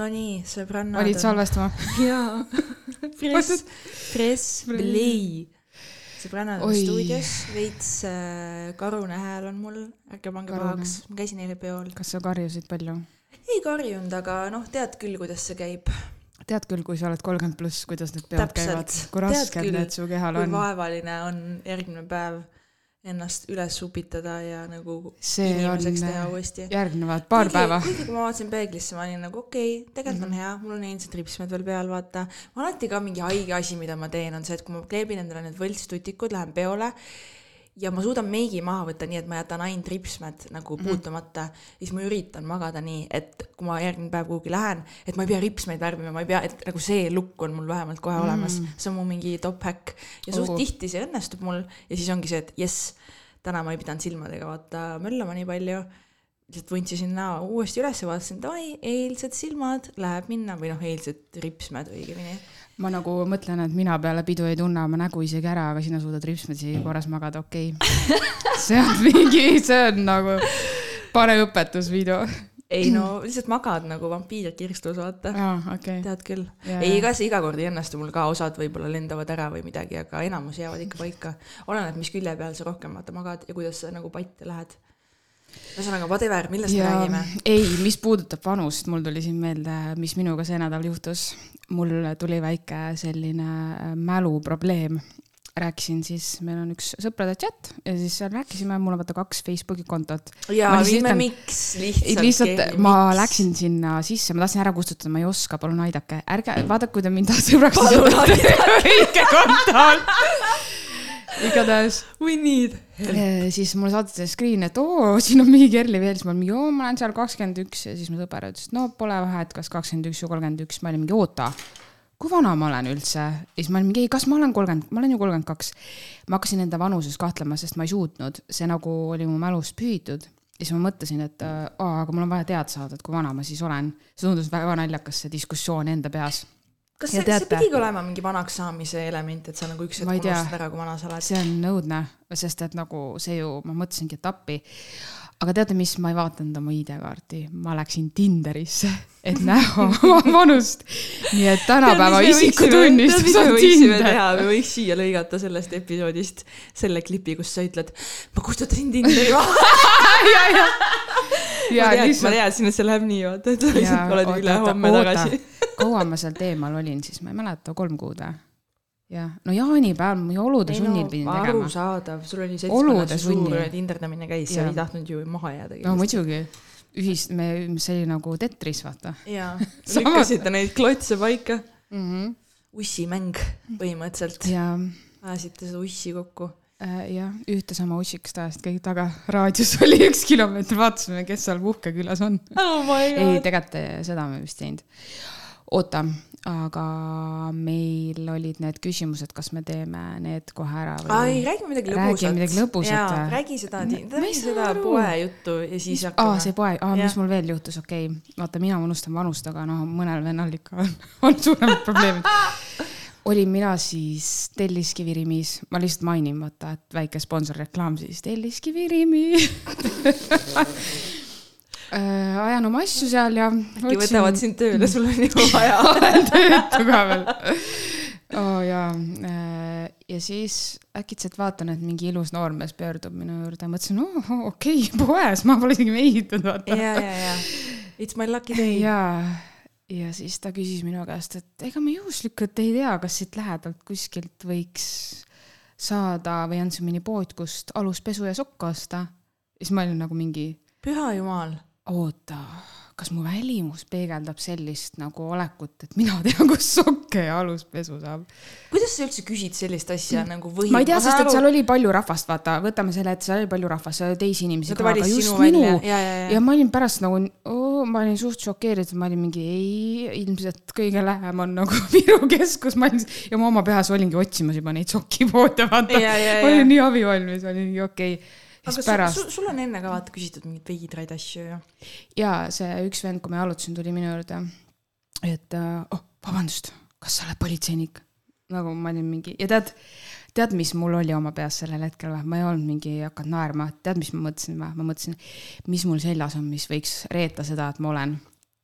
Nonii, sõbrannad. olid salvestama? jaa. Press, press play. sõbrannad on Oi. stuudios, veits äh, karune hääl on mul, ärge pange pahaks, ma käisin eile peol. kas sa karjusid palju? ei karjunud, aga noh, tead küll, kuidas see käib. tead küll, kui sa oled kolmkümmend pluss, kuidas need peod käivad Täpselt., kui Tead rasked need su kehal kui on. vaevaline on järgmine päev ennast üles upitada ja nagu see inimeseks teha uuesti. järgnevad paar päeva. kuigi kui ma vaatasin peeglisse, ma olin nagu okei okay,, tegelikult on hea, mul on endiselt ripsmed veel peal, vaata. alati ka mingi haige asi, mida ma teen, on see, et kui ma kleebin endale need võltstutikud, lähen peole ja ma suudan meigi maha võtta nii, et ma jätan ainult ripsmed nagu puutumata mm, -hmm. siis ma üritan magada nii, et kui ma järgmine päev kuhugi lähen, et ma ei pea ripsmeid värvima, ma ei pea, et nagu see lukk on mul vähemalt kohe mm. olemas, see on mu mingi top häkk ja suht Oh. oh. tihti see õnnestub mul ja siis ongi see, et jess, täna ma ei pidanud silmadega vaata möllama nii palju lihtsalt vuntsisin näo uuesti üles ja vaatasin, davai, eilsed silmad läheb minna või noh, eilsed ripsmed õigemini. Ma nagu mõtlen, et mina peale pidu ei tunne oma nägu isegi ära, aga sina suudad ripsmedi korras magada, okei okay. see on mingi, see on nagu parem õpetusvideo. ei no lihtsalt magad nagu vampiir kirstus, vaata. aa, okei. tead küll. Jaa, ei, ega see iga kord ei õnnestu mul ka, osad võib-olla lendavad ära või midagi, aga enamus jäävad ikka paika. oleneb, mis külje peal sa rohkem vaata magad ja kuidas sa nagu patte lähed. ühesõnaga, whatever, millest me räägime? ei, mis puudutab vanust, mul tuli siin meelde, mis minuga see nädal juhtus. mul tuli väike selline äh, mäluprobleem. rääkisin siis, meil on üks sõprade chat ja siis seal rääkisime, mul on vaata kaks Facebooki kontot. lihtsalt viime miks lihtsalt. lihtsalt ma läksin sinna sisse, ma tahtsin ära kustutada, ma ei oska, palun aidake, ärge vaadake, kui te mind sõbraks Palun võtate, õige konto on. igatahes We need siis mulle saadeti screen, et oo, siin on mingi Kerli veel, siis ma olin mingi, oo, ma olen seal kakskümmend üks ja siis mu sõber ütles, no pole vahet, kas kakskümmend üks või kolmkümmend üks, ma olin mingi oota, kui vana ma olen üldse? ja siis ma olin mingi, ei, kas ma olen kolmkümmend, ma olen ju kolmkümmend kaks. ma hakkasin enda vanuses kahtlema, sest ma ei suutnud, see nagu oli mu mälust pühitud ja siis ma mõtlesin, et aa, aga mul on vaja teada saada, et kui vana ma siis olen. see tundus väga naljakas, see diskussioon enda peas. Kas see, see pidigi olema mingi vanaks saamise element, et sa nagu üks hetk unustad ära, kui vana sa oled? see on õudne, sest et nagu see ju, ma mõtlesingi, et appi. Aga teate, mis, ma ei vaadanud oma ID-kaarti, ma läksin Tinderisse, et näha oma vanust. nii et tänapäeva isikutunnistus on Tinder. teha, me võiks siia lõigata sellest episoodist selle klipi, kus sa ütled, ma kustutasin Tinderi ja, ja, ja ma tean, ma teadsin, et see läheb nii, vaata, et oled ülehomme tagasi. kaua ma seal teemal olin siis, ma ei mäleta, kolm kuud või? jah, no jaanipäeval ma ju olude sunnil pidin tegema. arusaadav, sul oli seltskonnas suur tinderdamine käis, sa ei tahtnud ju maha jääda. no muidugi, ühis, me, see oli nagu Tetris, vaata jaa, lükkasite neid klotse paika. mm. -hmm. ussimäng põhimõtteliselt, ja ajasite seda ussi kokku. Äh, jah, ühte sama ussikest ajast kõik taga, raadius oli üks kilomeeter, vaatasime, kes seal puhkekülas on. oh my ei, tegelikult eh, seda me vist teinud. oota, aga meil olid need küsimused, kas me teeme need kohe ära või? räägi midagi Räägi lõbusat. midagi lõbusat või?, räägi seda, ei räägi seda aru. poe juttu ja siis aa, hakkame. see poeg, aa, mis mul veel juhtus, okei okay., vaata, mina unustan vanust, aga noh, mõnel vennal ikka on, on suuremad probleemid. olin mina siis Telliskivi Rimis, ma lihtsalt mainin, vaata, et väike sponsorreklaam siis, Telliskivi Rimi Äh, ajan oma asju seal ja. äkki võtavad sind tööle, sul on ju vaja. olen töötu ka veel oh,. jaa, ja siis äkitselt vaatan, et mingi ilus noormees pöördub minu juurde, mõtlesin, oo okei okay,, poes, ma pole isegi mehitatud, vaata. ja, ja, ja. It's my lucky day. ja, ja siis ta küsis minu käest, et ega ma juhuslikult ei tea, kas siit lähedalt kuskilt võiks saada või on see mõni pood, kust aluspesu ja sokk osta. siis ma olin nagu mingi püha jumal. oota, kas mu välimus peegeldab sellist nagu olekut, et mina tean, kus sokke ja aluspesu saab? kuidas sa üldse küsid sellist asja nagu või? ma ei tea, sest et seal oli palju rahvast, vaata, võtame selle, et seal oli palju rahvast, seal oli teisi inimesi ka, aga just minu ja, ja, ja, ja ma olin pärast nagu, ma olin suht šokeeritud, ma olin mingi ei, ilmselt kõige lähem on nagu Viru keskus, ma olin ja ma oma peas olingi otsimas juba neid sokipoode, vaata. Ma olin nii abivalmis, olingi okei okay.. Aga pärast sul, sul on enne ka vaata küsitud mingeid veidraid asju ju. ja see üks vend, kui ma jalutasin, tuli minu juurde, et oh, vabandust, kas sa oled politseinik? nagu ma olin mingi ja tead, tead, mis mul oli oma peas sellel hetkel või? ma ei olnud mingi hakanud naerma, tead, mis ma mõtlesin või? ma mõtlesin, mis mul seljas on, mis võiks reeta seda, et ma olen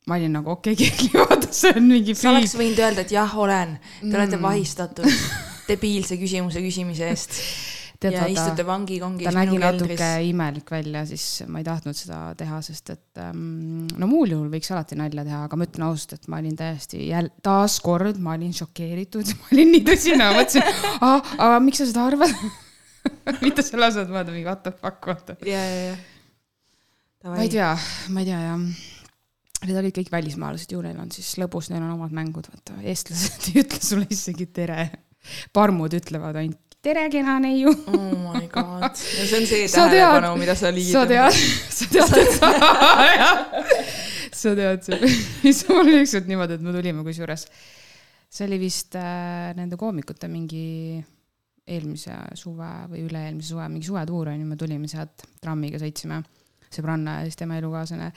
ma olin nagu okei okay,, Kerli, vaata, see on mingi sa oleks võinud öelda, et jah, olen, te olete vahistatud debiilse küsimuse küsimise eest Tead, ja vaata, istute vangikongi ta nägi natuke keldris. imelik välja, siis ma ei tahtnud seda teha, sest et ähm, no muul juhul võiks alati nalja teha, aga ma ütlen ausalt, et ma olin täiesti jälle, taaskord ma olin šokeeritud, ma olin nii tõsine, ma mõtlesin, aga miks sa seda arvad? mitte selle asemel, et vaadata mingi what the fuck, vaata. ja, ja, ja. ma ei tea, ma ei tea jah. Need olid kõik välismaalased ju, neil on siis lõbus, neil on omad mängud, vaata, eestlased ei ütle sulle isegi tere. parmud ütlevad ainult tere, kena neiu. oh my god, see on see tähelepanu, mida sa liigid. sa tead, sa tead, et sa, sa tead, siis mul oli ükskord niimoodi, et me tulime kusjuures, see oli vist äh, nende koomikute mingi eelmise suve või üle-eelmise suve, mingi suvetuur on ju, me tulime sealt trammiga sõitsime, sõbranna ja siis tema elukaaslane.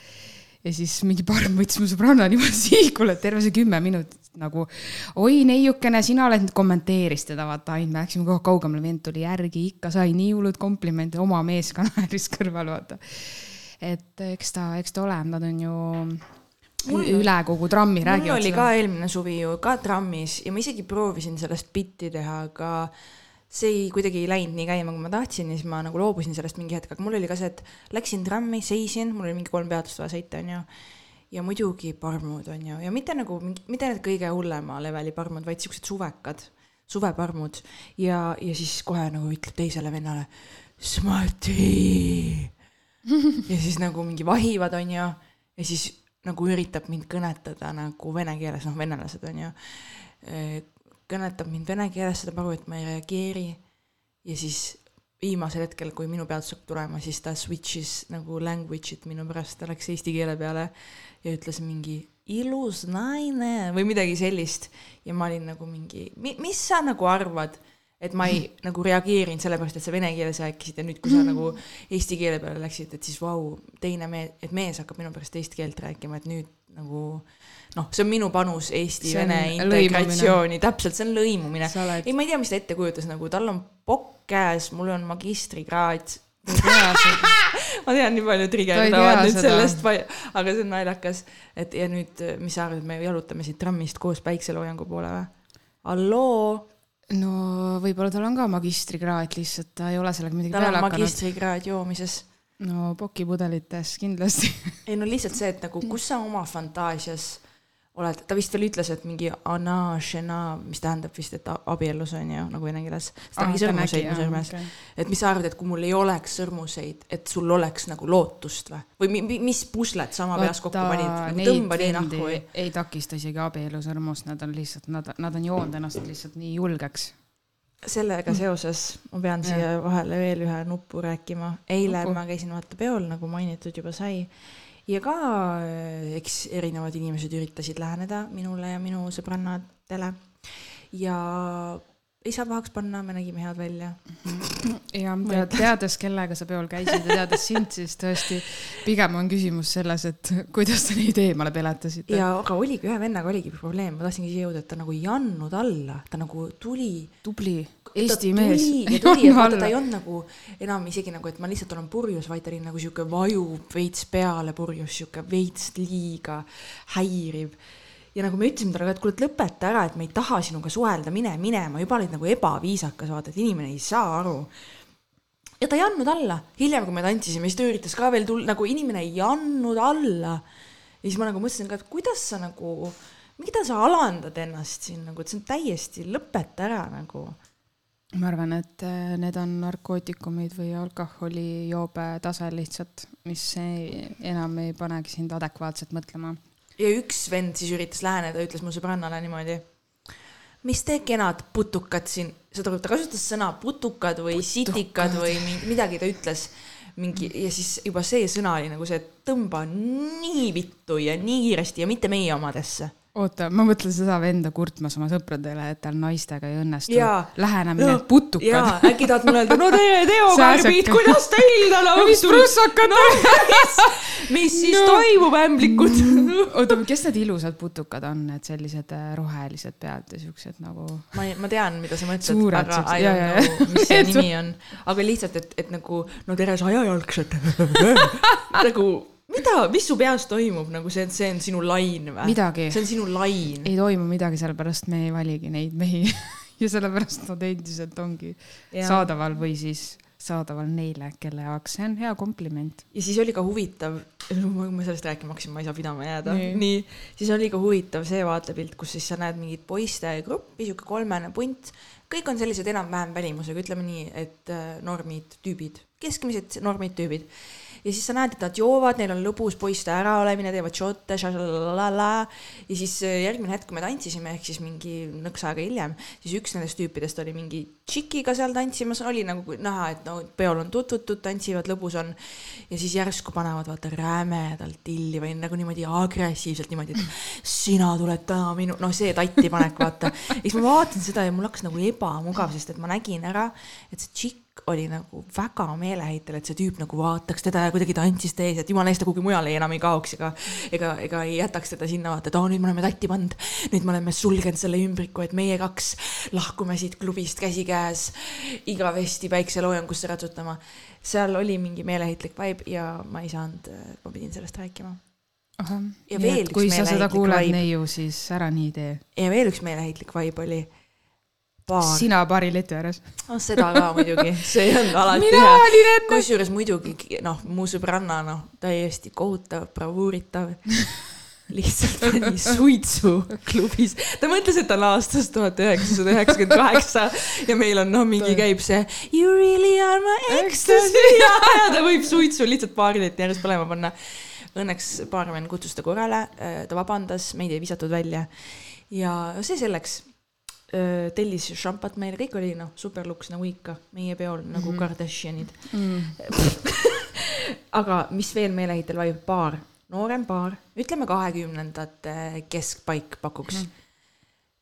Ja siis mingi parm võttis mu sõbranna niimoodi sihikule, et terve see kümme minutit nagu oi neiukene, sina oled nüüd kommenteeris teda, vaata ainult me läksime aeg kaugemale, vend tuli järgi, ikka sai nii hullud komplimente, oma mees ka naeris kõrval, vaata. et eks ta, eks ta ole, nad on ju Mul- üle kogu trammi mul räägivad oli ka eelmine suvi ju ka trammis ja ma isegi proovisin sellest bitti teha, aga see ei, kuidagi ei läinud nii käima, kui ma tahtsin ja siis ma nagu loobusin sellest mingi hetk, aga mul oli ka see, et läksin trammi, seisin, mul oli mingi kolm peatust vaja sõita, onju. ja muidugi parmud on ju, ja mitte nagu, mitte need kõige hullema leveli parmud, vaid siuksed suvekad, suveparmud ja, ja siis kohe nagu ütleb teisele vennale, Smarty. ja siis nagu mingi vahivad, onju, ja siis nagu üritab mind kõnetada nagu vene keeles, noh, venelased on ju. Kõnetab mind vene keeles, saab aru, et ma ei reageeri. ja siis viimasel hetkel, kui minu pealt hakkab tulema, siis ta switch'is nagu language'it minu pärast, ta läks eesti keele peale ja ütles mingi ilus naine või midagi sellist. ja ma olin nagu mingi, mis sa nagu arvad, et ma ei nagu reageerinud sellepärast, et sa vene keeles rääkisid ja nüüd, kui sa nagu eesti keele peale läksid, et siis vau, teine mees, et mees hakkab minu pärast teist keelt rääkima, et nüüd nagu noh, see on minu panus on Eesti-Vene integratsiooni, täpselt, see on lõimumine. Oled- ei, ma ei tea, mis ta ette kujutas, nagu tal on pokk käes, mul on magistrikraad. ma tean nii palju trigerdavad nüüd seda. sellest, aga see on naljakas, et ja nüüd, mis sa arvad, me jalutame siit trammist koos päikseloojangu poole või? halloo, no võib-olla tal on ka magistrikraad, lihtsalt ta ei ole sellega midagi tal on peale hakanud. magistrikraad joomises no pokipudelites kindlasti. ei no lihtsalt see, et nagu kus sa oma fantaasias oled, ta vist veel ütles, et mingi ana, šena, mis tähendab vist, et abiellus on ju nagu vene keeles. ta nägi sõrmuseid mu sõrmes. et mis sa arvad, et kui mul ei oleks sõrmuseid, et sul oleks nagu lootust või? või mi, mi, mis puslet sa oma peas kokku panid? nagu tõmba nii nahku või? ei takista isegi abielusõrmust, nad on lihtsalt, nad, nad on joonud ennast lihtsalt nii julgeks. sellega seoses ma pean siia vahele veel ühe nupu rääkima. eile Nupu? ma käisin vaata peol, nagu mainitud juba sai. Ja ka äh, eks erinevad inimesed üritasid läheneda minule ja minu sõbrannadele. ja ei saa pahaks panna, me nägime head välja. ja tead, teades, kellega sa peol käisid ja teades sind, siis tõesti pigem on küsimus selles, et kuidas te neid eemale peletasite. ja aga oligi, ühe vennaga oligi probleem, ma tahtsingi siia jõuda, et ta nagu ei andnud alla, ta nagu tuli tubli Eesti ta mees. tuli tuli ja vaata, ta ei olnud nagu enam isegi nagu, et ma lihtsalt olen purjus, vaid ta oli nagu sihuke vajub veits peale purjus, sihuke veits liiga häiriv. ja nagu me ütlesime talle ka, et kuule, et lõpeta ära, et me ei taha sinuga suhelda, mine minema, juba olid nagu ebaviisakas, vaata, et inimene ei saa aru. ja ta ei andnud alla, hiljem, kui me tantsisime, siis ta üritas ka veel tulla, nagu inimene ei andnud alla. ja siis ma nagu mõtlesin ka, et kuidas sa nagu, mida sa alandad ennast siin nagu, et see on täiesti, lõpeta ära nagu ma arvan, et äh, need on narkootikumid või alkoholijoobe tase lihtsalt, mis ei, enam ei panegi sind adekvaatselt mõtlema. ja üks vend siis üritas läheneda, ütles mu sõbrannale niimoodi. mis te kenad putukad siin, saad aru, ta kasutas sõna putukad või sitikad või midagi ta ütles. mingi ja siis juba see sõna oli nagu see, et tõmba nii vittu ja nii kiiresti ja mitte meie omadesse. oota, ma mõtlen seda venda kurtmas oma sõpradele, et tal naistega ei õnnestu Jaa.. lähenemine, putukad. jaa, äkki tahad mulle öelda, no tere, Teo Sääsake. Karbid, kuidas teil mis õhtul, prussakad no.? mis siis No. no. toimub, ämblikud? oota, kes need ilusad putukad on, need sellised äh, rohelised pead ja siuksed nagu. ma, ma tean, mida sa mõtled, aga I don't know, mis see nimi on. aga lihtsalt, et, et nagu no tere, sajajalgsed. nagu mida, mis su peas toimub, nagu see, see on sinu lain või? see on sinu lain. ei toimu midagi, sellepärast me ei valigi neid mehi ja sellepärast nad endiselt ongi Jaa. saadaval või siis saadaval neile, kelle jaoks see on hea kompliment. ja siis oli ka huvitav, ma sellest rääkima hakkasin, ma ei saa pidama jääda. Nii, siis oli ka huvitav see vaatepilt, kus siis sa näed mingit poiste gruppi, sihuke kolmene punt. Kõik on sellised enam-vähem välimusega, ütleme nii, et äh, normid, tüübid, keskmised normid, tüübid. ja siis sa näed, et nad joovad, neil on lõbus poiste äraolemine, teevad šotte, ja siis äh, järgmine hetk, kui me tantsisime, ehk siis mingi nõks aega hiljem, siis üks nendest tüüpidest oli mingi tšikiga seal tantsimas, oli nagu näha, et no peol on tutvutud, tantsivad, lõbus on. ja siis järsku panevad vaata rämedalt tilli või nagu niimoodi agressiivselt niimoodi, et sina tuled täna minu, noh, see tatti panek, vaata. ja siis ma vaatan seda ja mul hakkas nagu ebamugav, sest et ma nägin ära, et see tšikk oli nagu väga meeleheitel, et see tüüp nagu vaataks teda ja kuidagi tantsis ta ees, et jumala eest ta kuhugi mujale enam ei kaoks ega, ega, ega ei jätaks teda sinna vaata, et aa nüüd me oleme tatti pannud. nüüd me oleme sulgenud selle ümbriku, et meie kaks lahkume siit klubist käsikäes igavesti päikseloojangusse ratsutama. seal oli mingi meeleheitlik vibe ja ma ei saanud, ma pidin sellest rääkima. Ja veel üks kui sa seda meeleheitlik kuuled, vibe. neiu, siis ära nii tee. ja veel üks meeleheitlik vibe oli baar. sina baari leti ääres. no seda ka muidugi, see on alati mina hea. olin enne. kusjuures muidugi noh, mu sõbranna noh, täiesti kohutav, bravuuritav. lihtsalt pani suitsu klubis, ta mõtles, et ta on aastast tuhat üheksasada üheksakümmend kaheksa ja meil on noh, mingi käib see You really are my ecstasy ja, ja ta võib suitsu lihtsalt baarileti ääres põlema panna. Õnneks baarmen kutsus ta korrale, ta vabandas, meid ei visatud välja ja see selleks tellis šampat meile, kõik oli noh, super luks nagu ikka meie peol nagu mm -hmm. Kardashianid. aga mis veel meeleheitel vajub, baar, noorem baar, ütleme kahekümnendate keskpaik pakuks mm. -hmm.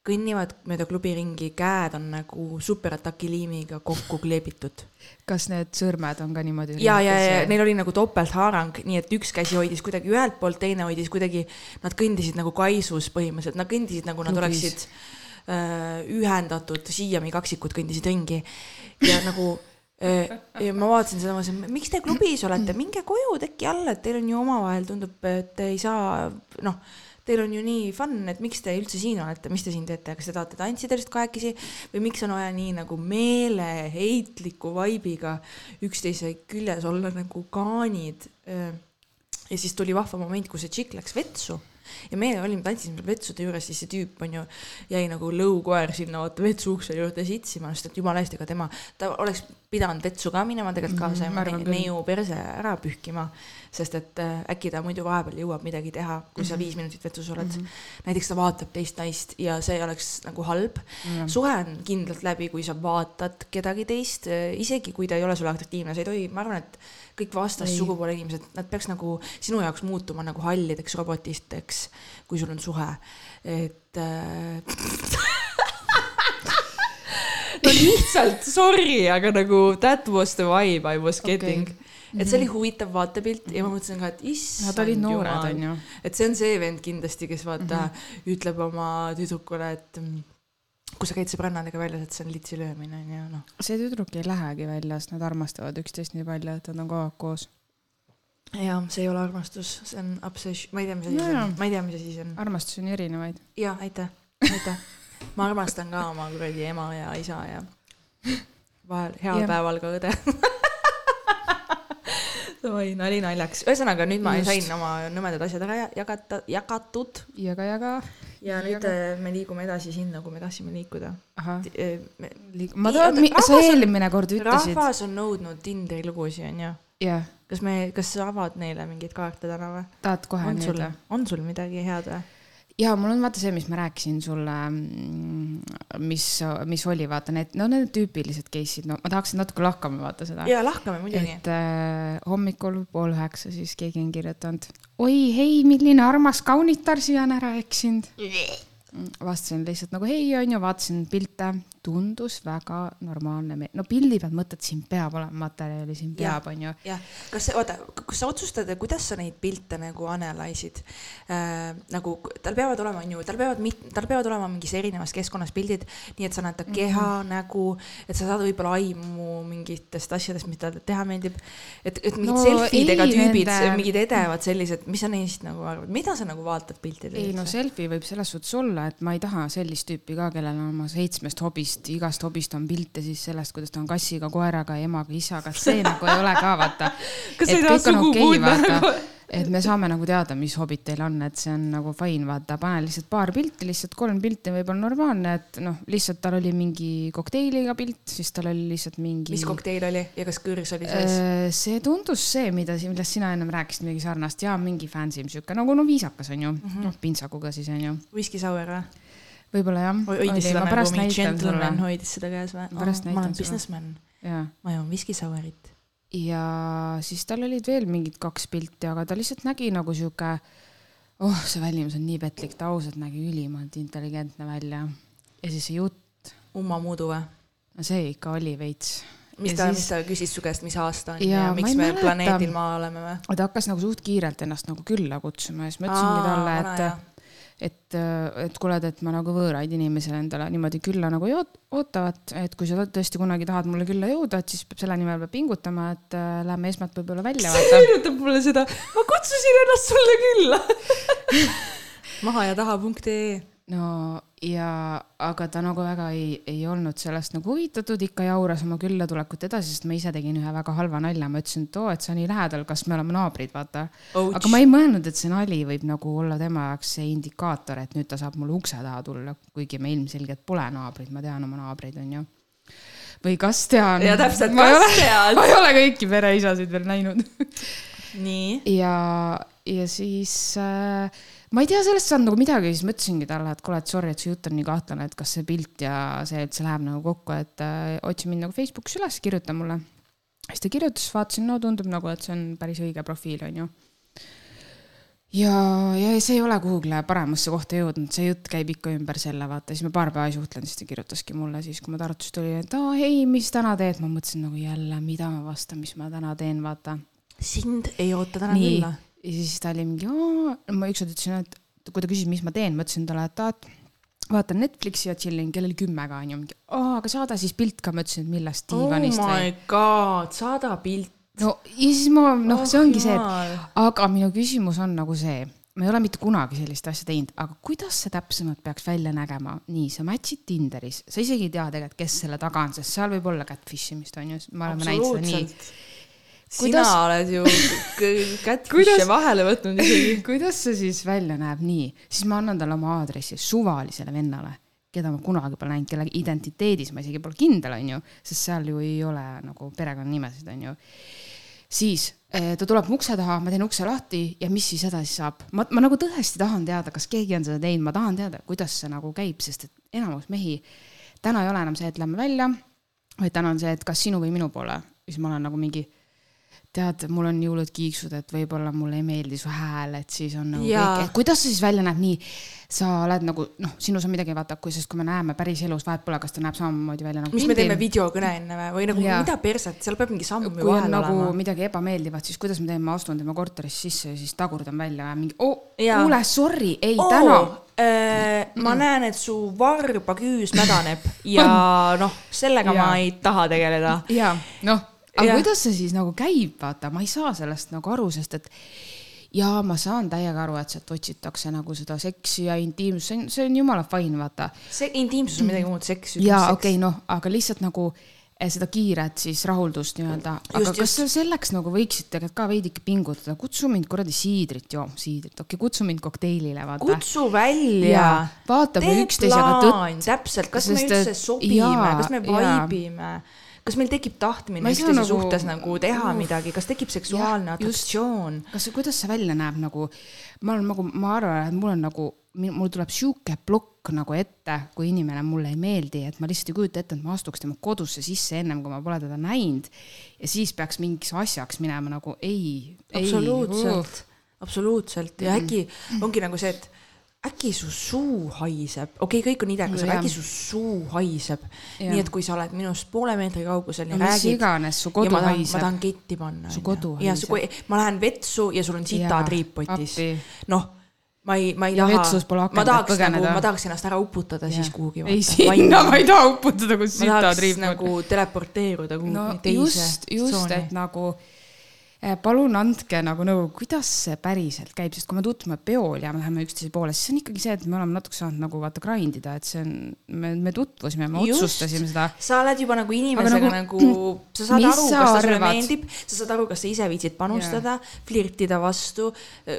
kõnnivad mööda klubi ringi, käed on nagu superataki liimiga kokku kleebitud. kas need sõrmed on ka niimoodi? ja, ja, ja neil oli nagu topelthaarang, nii et üks käsi hoidis kuidagi ühelt poolt, teine hoidis kuidagi, nad kõndisid nagu kaisus põhimõtteliselt, nad kõndisid nagu nad Klubis. oleksid ühendatud Siiami kaksikud kõndisid ringi. Ja nagu äh, ja ma vaatasin seda, ma mõtlesin, miks te klubis olete, minge koju, teki alla, et teil on ju omavahel tundub, et te ei saa, noh, teil on ju nii fun, et miks te üldse siin olete, mis te siin teete, kas te tahate tantsida lihtsalt kahekesi või miks on vaja nii nagu meeleheitliku vaibiga üksteise küljes olla nagu kaanid. ja siis tuli vahva moment, kus see tšikk läks vetsu ja meie olime, tantsisime vetsude juures, siis see tüüp on ju, jäi nagu lõukoer sinna vaata vetsu ukse juurde sitsima, sest et jumala eest, ega tema, ta oleks pidanud vetsu ka minema tegelikult kaasa ja arvan ne- küll. neiu perse ära pühkima, sest et äh, äkki ta muidu vahepeal jõuab midagi teha, kui sa viis minutit vetsus oled mm. -hmm. näiteks ta vaatab teist naist ja see oleks nagu halb Mhm. suhe on kindlalt läbi, kui sa vaatad kedagi teist, isegi kui ta ei ole sulle atraktiivne, sa ei tohi, ma arvan, et kõik vastassugupoole inimesed, nad peaks nagu sinu jaoks muutuma nagu hallideks robotiteks, kui sul on suhe, et äh. no lihtsalt sorry, aga nagu that was the vibe I was getting okay.. Et see oli huvitav vaatepilt ja ma mõtlesin ka, et issand noored, jumal. et see on see vend kindlasti, kes vaata mm -hmm. ütleb oma tüdrukule, et mm, kui sa käid sõbrannadega väljas, et see on litsi löömine on ju noh. see tüdruk ei lähegi välja, sest nad armastavad üksteist nii palju, et nad on kogu aeg koos. jah, see ei ole armastus, see on obsession, ma ei tea, mis asi see Nojah. on, ma ei tea, mis asi see on. armastusi on erinevaid. ja aitäh, aitäh. ma armastan ka oma kuradi ema ja isa ja vahel heal Jah. päeval ka õde. oi, nali naljaks, ühesõnaga nüüd ma Just. sain oma nõmedad asjad ära ja- jagata, jagatud jaga, jaga. ja nüüd äh, me liigume edasi sinna, kuhu me tahtsime liikuda. ahah, me ma Nii, tahan sa eelmine kord ütlesid. rahvas on nõudnud Tinderi lugusid, onju. jah, kas me, kas sa avad neile mingeid kaarte täna või? tahad kohe nüüd?, on sul midagi head või? Ja mul on vaata see, mis ma rääkisin sulle, mis, mis oli, vaata need, no need tüüpilised case'id, no ma tahaksin natuke lahkama vaata seda. jaa, lahkame muidugi. et äh, hommikul pool üheksa siis keegi on kirjutanud, oi hei, milline armas kaunitar siia on ära eksinud. vastasin lihtsalt nagu hei onju, vaatasin pilte, tundus väga normaalne no pildi pealt mõtled, siin peab olema materjali, siin peab, onju. jah, kas oota, kas sa otsustad, kuidas sa neid pilte nagu analyse'id äh,? nagu tal peavad olema, on ju, tal peavad tal peavad olema mingis erinevas keskkonnas pildid, nii et sa näed ta keha mm, -hmm. nägu, et sa saad võib-olla aimu mingitest asjadest, mida talle teha meeldib. et, et mingid No selfidega tüübid mingid edevad sellised, mis sa neist nagu arvad, mida sa nagu vaatad piltidel ei no selfie võib selles suhtes olla, et ma ei taha sellist tüüpi ka, kellel on oma seitsmest hobist, igast hobist on pilte siis sellest, kuidas ta on kassiga, koeraga, emaga, isaga, see nagu ei ole ka vaata. Kas et ei taha okei, vaata nagu?, et me saame nagu teada, mis hobid teil on, et see on nagu fine, vaata, pane lihtsalt paar pilti, lihtsalt kolm pilti võib-olla normaalne, et noh, lihtsalt tal oli mingi kokteiliga pilt, siis tal oli lihtsalt mingi. mis kokteil oli ja kas kõrs oli sees? Äh, see tundus see, mida, millest sina ennem rääkisid, midagi sarnast ja mingi fancy sihuke nagu no viisakas onju mm -hmm., noh pintsakuga siis onju, Whisky sour või? Võib-olla jah. hoidis seda nagu mingi gentleman hoidis seda käes või? pärast ma näitan olen sulle. businessman, ja, ma joon whisky sour'it. ja siis tal olid veel mingid kaks pilti, aga ta lihtsalt nägi nagu sihuke, oh, see välimus on nii petlik, ta ausalt nägi ülimalt intelligentne välja. ja siis see jutt, Umma Muudu või? no see ikka oli veits. mis Ja ta, siis- mis ta küsis su käest, mis aasta on ja, ja ma miks me planeedil Maa oleme või? ta hakkas nagu suht kiirelt ennast nagu külla kutsuma ja siis ma ütlesingi talle, et, et, et kuule, et ma nagu võõraid inimesi endale niimoodi külla nagu ootavad, et kui sa tõesti kunagi tahad mulle külla jõuda, et siis peab selle nimel peab pingutama, et äh, lähme esmalt võib-olla välja see meenutab mulle seda, ma kutsusin ennast sulle külla. maha ja taha punkt ee. No ja, aga ta nagu väga ei, ei olnud sellest nagu huvitatud, ikka jauras oma küllatulekut edasi, sest ma ise tegin ühe väga halva nalja, ma ütlesin, et oo, et sa nii lähedal, kas me oleme naabrid, vaata. aga ma ei mõelnud, et see nali võib nagu olla tema jaoks see indikaator, et nüüd ta saab mulle ukse taha tulla, kuigi me ilmselgelt pole naabrid, ma tean oma naabreid, onju. või kas tean. ja täpselt, ma ei kas ole, tead ma? ei ole kõiki pereisasid veel näinud. nii, ja, ja siis äh, ma ei tea sellest saanud nagu midagi, siis ma ütlesingi talle, et kuule, et sorry, et see jutt on nii kahtlane, et kas see pilt ja see üldse läheb nagu kokku, et äh, otsi mind nagu Facebookis üles, kirjuta mulle. siis ta kirjutas, vaatasin, no tundub nagu, et see on päris õige profiil, onju. ja, ja see ei ole kuhugile paremasse kohta jõudnud, see jutt käib ikka ümber selle, vaata, siis me paar päeva ei suhtlenud, siis ta kirjutaski mulle siis, kui ma Tartust tulin, et aa ei, mis täna teed, ma mõtlesin nagu jälle, mida ma vastan, mis ma täna teen, vaata sind ei oota täna külla. Ja siis ta oli mingi, ma ükskord ütlesin, et kui ta küsis, mis ma teen, ma ütlesin talle, et aa, et vaatan Netflixi ja chillin, kell oli kümme ka onju, mingi, aga saada siis pilt ka, ma ütlesin, et millest oh diivanist my või. god, saada pilt. no ja siis ma, noh, see ongi see, et. aga minu küsimus on nagu see, ma ei ole mitte kunagi sellist asja teinud, aga kuidas see täpsemalt peaks välja nägema? nii, sa match'id Tinderis, sa isegi ei tea tegelikult, kes selle taga on, sest seal võib olla catfish imist onju, me oleme näinud seda nii. Sina Kuidas- oled ju catfish'e vahele võtnud isegi. kuidas see siis välja näeb nii, siis ma annan talle oma aadressi suvalisele vennale, keda ma kunagi pole näinud, kelle identiteedis ma isegi pole kindel, onju, sest seal ju ei ole nagu perekonnanimesid, onju. siis eh, ta tuleb mu ukse taha, ma teen ukse lahti ja mis siis edasi saab, ma, ma nagu tõesti tahan teada, kas keegi on seda teinud, ma tahan teada, kuidas see nagu käib, sest et enamus mehi, täna ei ole enam see, et lähme välja, vaid täna on see, et kas sinu või minu poole, siis ma olen nagu mingi tead, mul on jõulud kiiksud, et võib-olla mulle ei meeldi su hääl, et siis on nagu Jaa. kõik, et kuidas see siis välja näeb nii, sa oled nagu noh, sinus on midagi vaata, kui, sest kui me näeme päriselus, vahet pole, kas ta näeb samamoodi välja nagu mis me teeme pildil. videokõne enne või, või nagu Jaa. mida perset, seal peab mingi samm ju vahel nagu olema. midagi ebameeldivat, siis kuidas ma teen, ma astun tema korterisse sisse ja siis tagurdan välja mingi oh,, kuule, sorry, ei oo täna., äh, ma näen, et su varba küüs mädaneb ja noh, sellega ma Jaa. ei taha tegeleda. ja noh, aga Jah. kuidas see siis nagu käib, vaata, ma ei saa sellest nagu aru, sest et ja ma saan täiega aru, et sealt otsitakse nagu seda seksi ja intiimsust, see on, see on jumala fine, vaata. See intiimsus on midagi muud, seks. ja okei okay,, noh, aga lihtsalt nagu eh, seda kiiret siis rahuldust nii-öelda, aga Just, kas just. selleks nagu võiksid tegelikult ka veidike pingutada, kutsu mind kuradi siidrit jooma, siidrit, okei okay,, kutsu mind kokteilile, vaata. kutsu välja. Jaa, vaata, kui tee üksteisega plaan, täpselt, kas me Sest üldse et- sobime, kas me jaa. Kas meil tekib tahtmine üksteise nagu- suhtes nagu teha uh. midagi, kas tekib seksuaalne atraktsioon? kas, kuidas see välja näeb nagu, ma olen nagu, ma arvan, et mul on nagu, mul tuleb sihuke plokk nagu ette, kui inimene mulle ei meeldi, et ma lihtsalt ei kujuta ette, et ma astuks tema kodusse sisse ennem kui ma pole teda näinud. ja siis peaks mingiks asjaks minema nagu ei, ei. absoluutselt, absoluutselt ja äkki ongi nagu see, et äkki su suu haiseb, okei okay,, kõik on idekas, aga äkki su suu haiseb. Nii et kui sa oled minust poole meetri kaugusel ja no mis räägid iganes, su ja kodu ma tahan, ma haiseb. tahan ketti panna. Su kodu ja su, ma lähen vetsu ja sul on sitad riippotis. noh, ma ei, ma ei Ja taha. ma tahaks nagu, ma tahaks ennast ära uputada siis kuhugi. ei, sinna ma ei taha uputada, kus ma tahaks riipuvad. nagu teleporteeruda kuhugi no teise just, just, et nagu palun andke nagu nõu, kuidas see päriselt käib, sest kui me tutvume peol ja me läheme üksteise poole, siis see on ikkagi see, et me oleme natuke saanud nagu vaata grind ida, et see on, me, me tutvusime, me Just. otsustasime seda. sa oled juba nagu inimesega nagu- nagu, nagu, sa saad aru, kas ta sulle meeldib, sa saad aru, kas sa ise viitsid panustada yeah., flirtida vastu,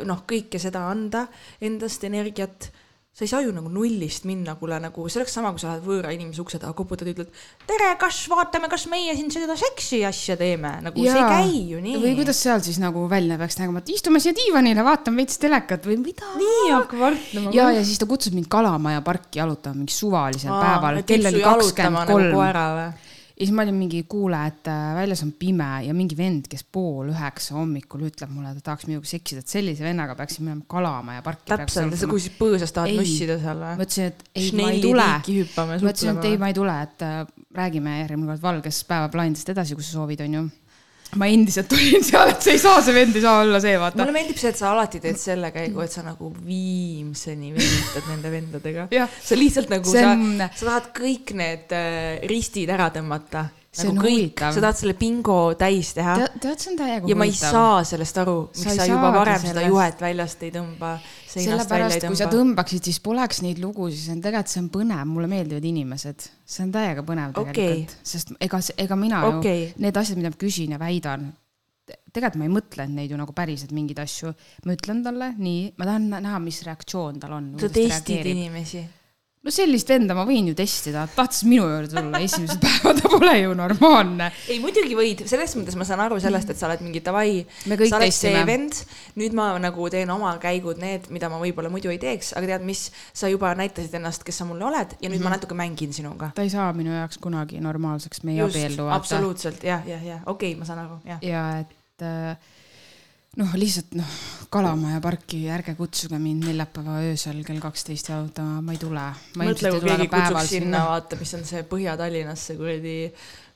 noh, kõike seda anda, endast energiat sa ei saa ju nagu nullist minna, kuule nagu see oleks sama, kui sa lähed võõra inimese ukse taha, koputad ja ütled tere, kas vaatame, kas meie siin seda seksi asja teeme, nagu ja. see ei käi ju nii. või kuidas seal siis nagu välja peaks nägema, et istume siia diivanile, vaatame veits telekat või mida. nii hakkab vartama. ja, ja siis ta kutsub mind Kalamaja parki jalutama mingi suvalisel Aa, päeval, kell oli nagu kakskümmend kolm? Ja siis ma olin mingi, kuule, et äh, väljas on pime ja mingi vend, kes pool üheksa hommikul ütleb mulle, et ta tahaks minuga seksida, et sellise vennaga peaksin minema Kalamaja parki. täpselt, sa kui põõsas tahad nussida seal või? ma ütlesin, et ei, ma ei tule. ma ütlesin, et ei, ma ei tule, et äh, räägime järgmine kord valges päevaplaanidest edasi, kui sa soovid, onju. Ma endiselt olin seal, et see ei saa, see vend ei saa olla see, vaata mulle. meeldib see, et sa alati teed selle käigu, et sa nagu viimseni venitad nende vendadega. Sa lihtsalt nagu, sa sa tahad kõik need äh, ristid ära tõmmata. See nagu on huvitav. sa tahad selle bingo täis teha tead, tead, see on täiega ja ma ei huvitav. saa sellest aru, Sa miks ei sa juba varem seda sellest. juhet väljast ei tõmba, sellepärast, kui sa tõmba. tõmbaksid, siis poleks neid lugusid, see on tegelikult, see on põnev, mulle meeldivad inimesed, see on täiega põnev tegelikult okay., sest ega, ega mina Okei. ju, need asjad, mida ma küsin ja väidan, tegelikult ma ei mõtlenud neid ju nagu päriselt mingeid asju, ma ütlen talle nii, ma tahan nä- näha, mis reaktsioon tal on. sa testid inimesi no sellist venda ma võin ju testida, tahtis minu juurde tulla esimesed päevad, ta pole ju normaalne. ei, muidugi võid, selles mõttes ma saan aru sellest, et sa oled mingi davai, sa oled see vend, nüüd ma nagu teen oma käigud, need, mida ma võib-olla muidu ei teeks, aga tead, mis, sa juba näitasid ennast, kes sa mulle oled ja nüüd mm -hmm. ma natuke mängin sinuga. ta ei saa minu jaoks kunagi normaalseks, me ei abiellu. absoluutselt jah, jah, jah, okei okay,, ma saan aru, jah. ja et äh, noh, lihtsalt noh, Kalamaja parki ärge kutsuge mind neljapäeva öösel kell kaksteist jalutama, ma ei tule. mõtle, kui keegi kutsuks sinna, vaata, mis on see Põhja-Tallinnas see kuradi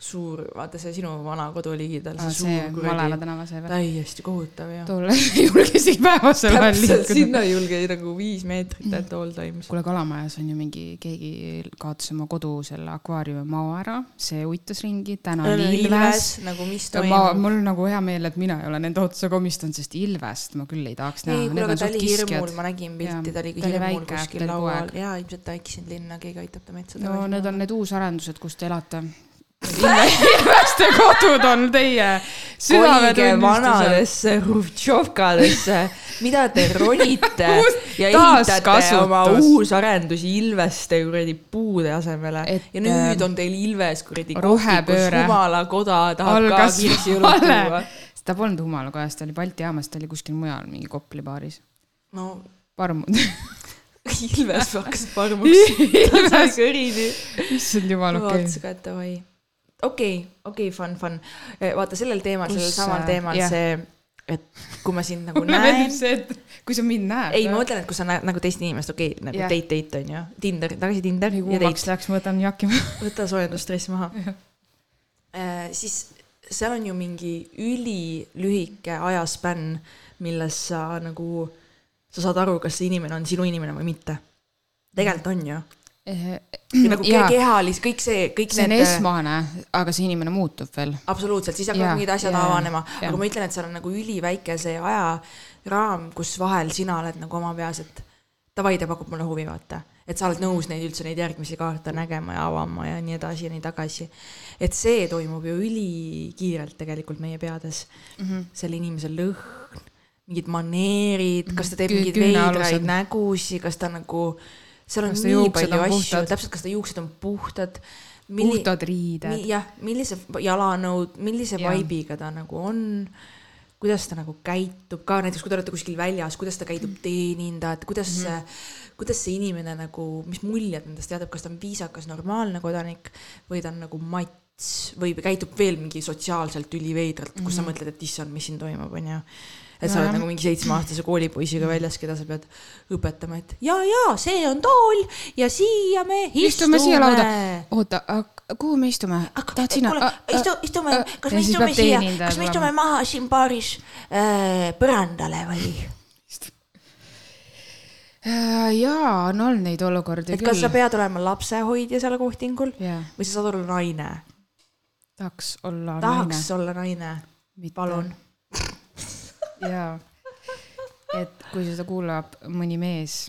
suur, vaata see sinu vana kodu ligidal, see see suur kuradi, täiesti kohutav jah. tol ei julge isegi päevasel ajal täpselt, liikuda. sinna ei julge nagu viis meetrit at all times. kuule, Kalamajas on ju mingi, keegi kaotas oma kodu selle akvaariumi mao ära, see uitas ringi, täna oli ilves. nagu mis ma, toimub. mul on nagu hea meel, et mina ei ole nende otsa komistanud, sest Ilvest ma küll ei tahaks näha. ei, kuule, aga ta oli hirmul, ma nägin pilti, ta oli hirmul kuskil laual ja ilmselt ta eksinud linna, keegi aitab ta metsa no need on need uusarendused, kus te elate. Ilveste kodud on teie vanadesse Hruvtšovkadesse, mida te ronite ja ehitate oma uusarendusi Ilveste kuradi puude asemele ja nüüd äh, on teil Ilves kuradi rohepööre Humala koda tahab ka kirsiõlut tuua ta polnud Humalakojas, ta oli Balti jaamas, ta oli kuskil mujal mingi Kopli baaris. no parmud. Ilves hakkas parmuks, sai kõrini. issand jumal, okei vaatas ka, et davai. okei, okei, fun, fun. vaata sellel teemal, sellel samal teemal jah. see, et kui ma sind nagu näen see, et kui sa mind näed. ei, ma mõtlen, et kui sa näed nagu teist inimest, okei okay,, nagu Jah. date, date on ju, Tinder, tagasi Tinder nii kuumaks, läks, ma võtan jaki maha. võta soojendusstress maha Jah.. siis seal on ju mingi ülilühike ajaspänn, milles sa nagu, sa saad aru, kas see inimene on sinu inimene või mitte. tegelikult on ju. Nagu ke- jaa, kehalis, kõik see, kõik see on need. esmane, aga see inimene muutub veel. absoluutselt, siis hakkavad mingid asjad jaa, avanema, aga ma ütlen, et seal on nagu üliväike see ajaraam, kus vahel sina oled nagu oma peas, et davai, ta pakub mulle huvi, vaata. et sa oled nõus neid üldse neid järgmisi kaarte nägema ja avama ja nii edasi ja nii tagasi. et see toimub ju ülikiirelt tegelikult meie peades mm. -hmm. selle inimese lõhn, mingid maneerid, kas ta teeb Kü- mingeid veidraid nägusid, kas ta nagu, seal on ta nii palju on asju, täpselt, kas ta juuksed on puhtad. puhtad riided. Mi, jah, millise jalanõud, millise Jah. vibe'iga ta nagu on, kuidas ta nagu käitub ka näiteks, kui te olete kuskil väljas, kuidas ta käitub teenindajat, kuidas mm, -hmm. kuidas see inimene nagu, mis muljed nendest jätab, kas ta on viisakas, normaalne kodanik või ta on nagu mats või käitub veel mingi sotsiaalselt üliveidralt, kus mm -hmm. sa mõtled, et issand, mis siin toimub, onju. Et sa oled nagu mingi seitsmeaastase koolipoisiga väljas, keda sa pead õpetama, et ja, ja see on tool ja siia me istume, istume siia lauda. oota, kuhu me istume? tahad sina? istu, istume, kas me istume siia, kas me istume maha siin baaris äh, põrandale või? Äh, jaa, on olnud neid olukordi et kas sa küll. pead olema lapsehoidja seal kohtingul jaa, või sa saad olla naine? tahaks olla tahaks naine. olla naine, palun.. jaa, et kui seda kuulab mõni mees,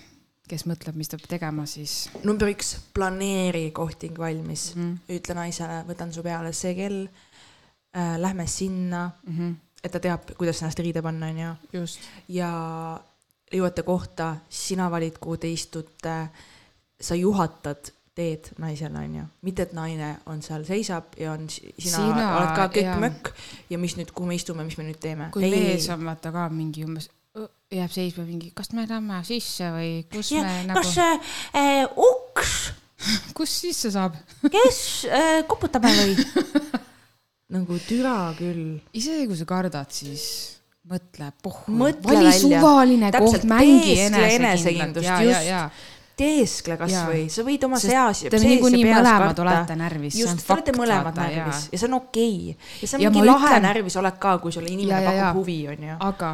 kes mõtleb, mis ta peab tegema, siis number üks, planeeri kohting valmis mm. -hmm. ütle naisele, võtan su peale see kell äh,, lähme sinna mm, Mhm. et ta teab, kuidas ennast riide panna, onju. ja jõuate kohta, sina valid, kuhu te istute, sa juhatad teed naisele, onju. mitte, et naine on seal, seisab ja on, sina, Sina, oled ka kökk-mökk ja mis nüüd, kuhu me istume, mis me nüüd teeme. kui mees on vaata ka mingi umbes, jääb seisma mingi, kas me lähme sisse või kus ja me nagu kas, äh, uks, kus sisse saab? kes äh,, koputame või? nagu türa küll. isegi kui sa kardad, siis mõtle, pohhu, vali välja. suvaline Täpselt, koht, mängi enesekindlalt ja, ja, ja. teeskle kasvõi, sa võid oma seas. te niikuinii mõlemad olete närvis, just, te olete mõlemad vaata, närvis ja see on okei okay.. ja see on Ja mingi lahe ütlen- närvis olek ka, kui sulle Ja, inimene ja, ja. pakub huvi, onju. aga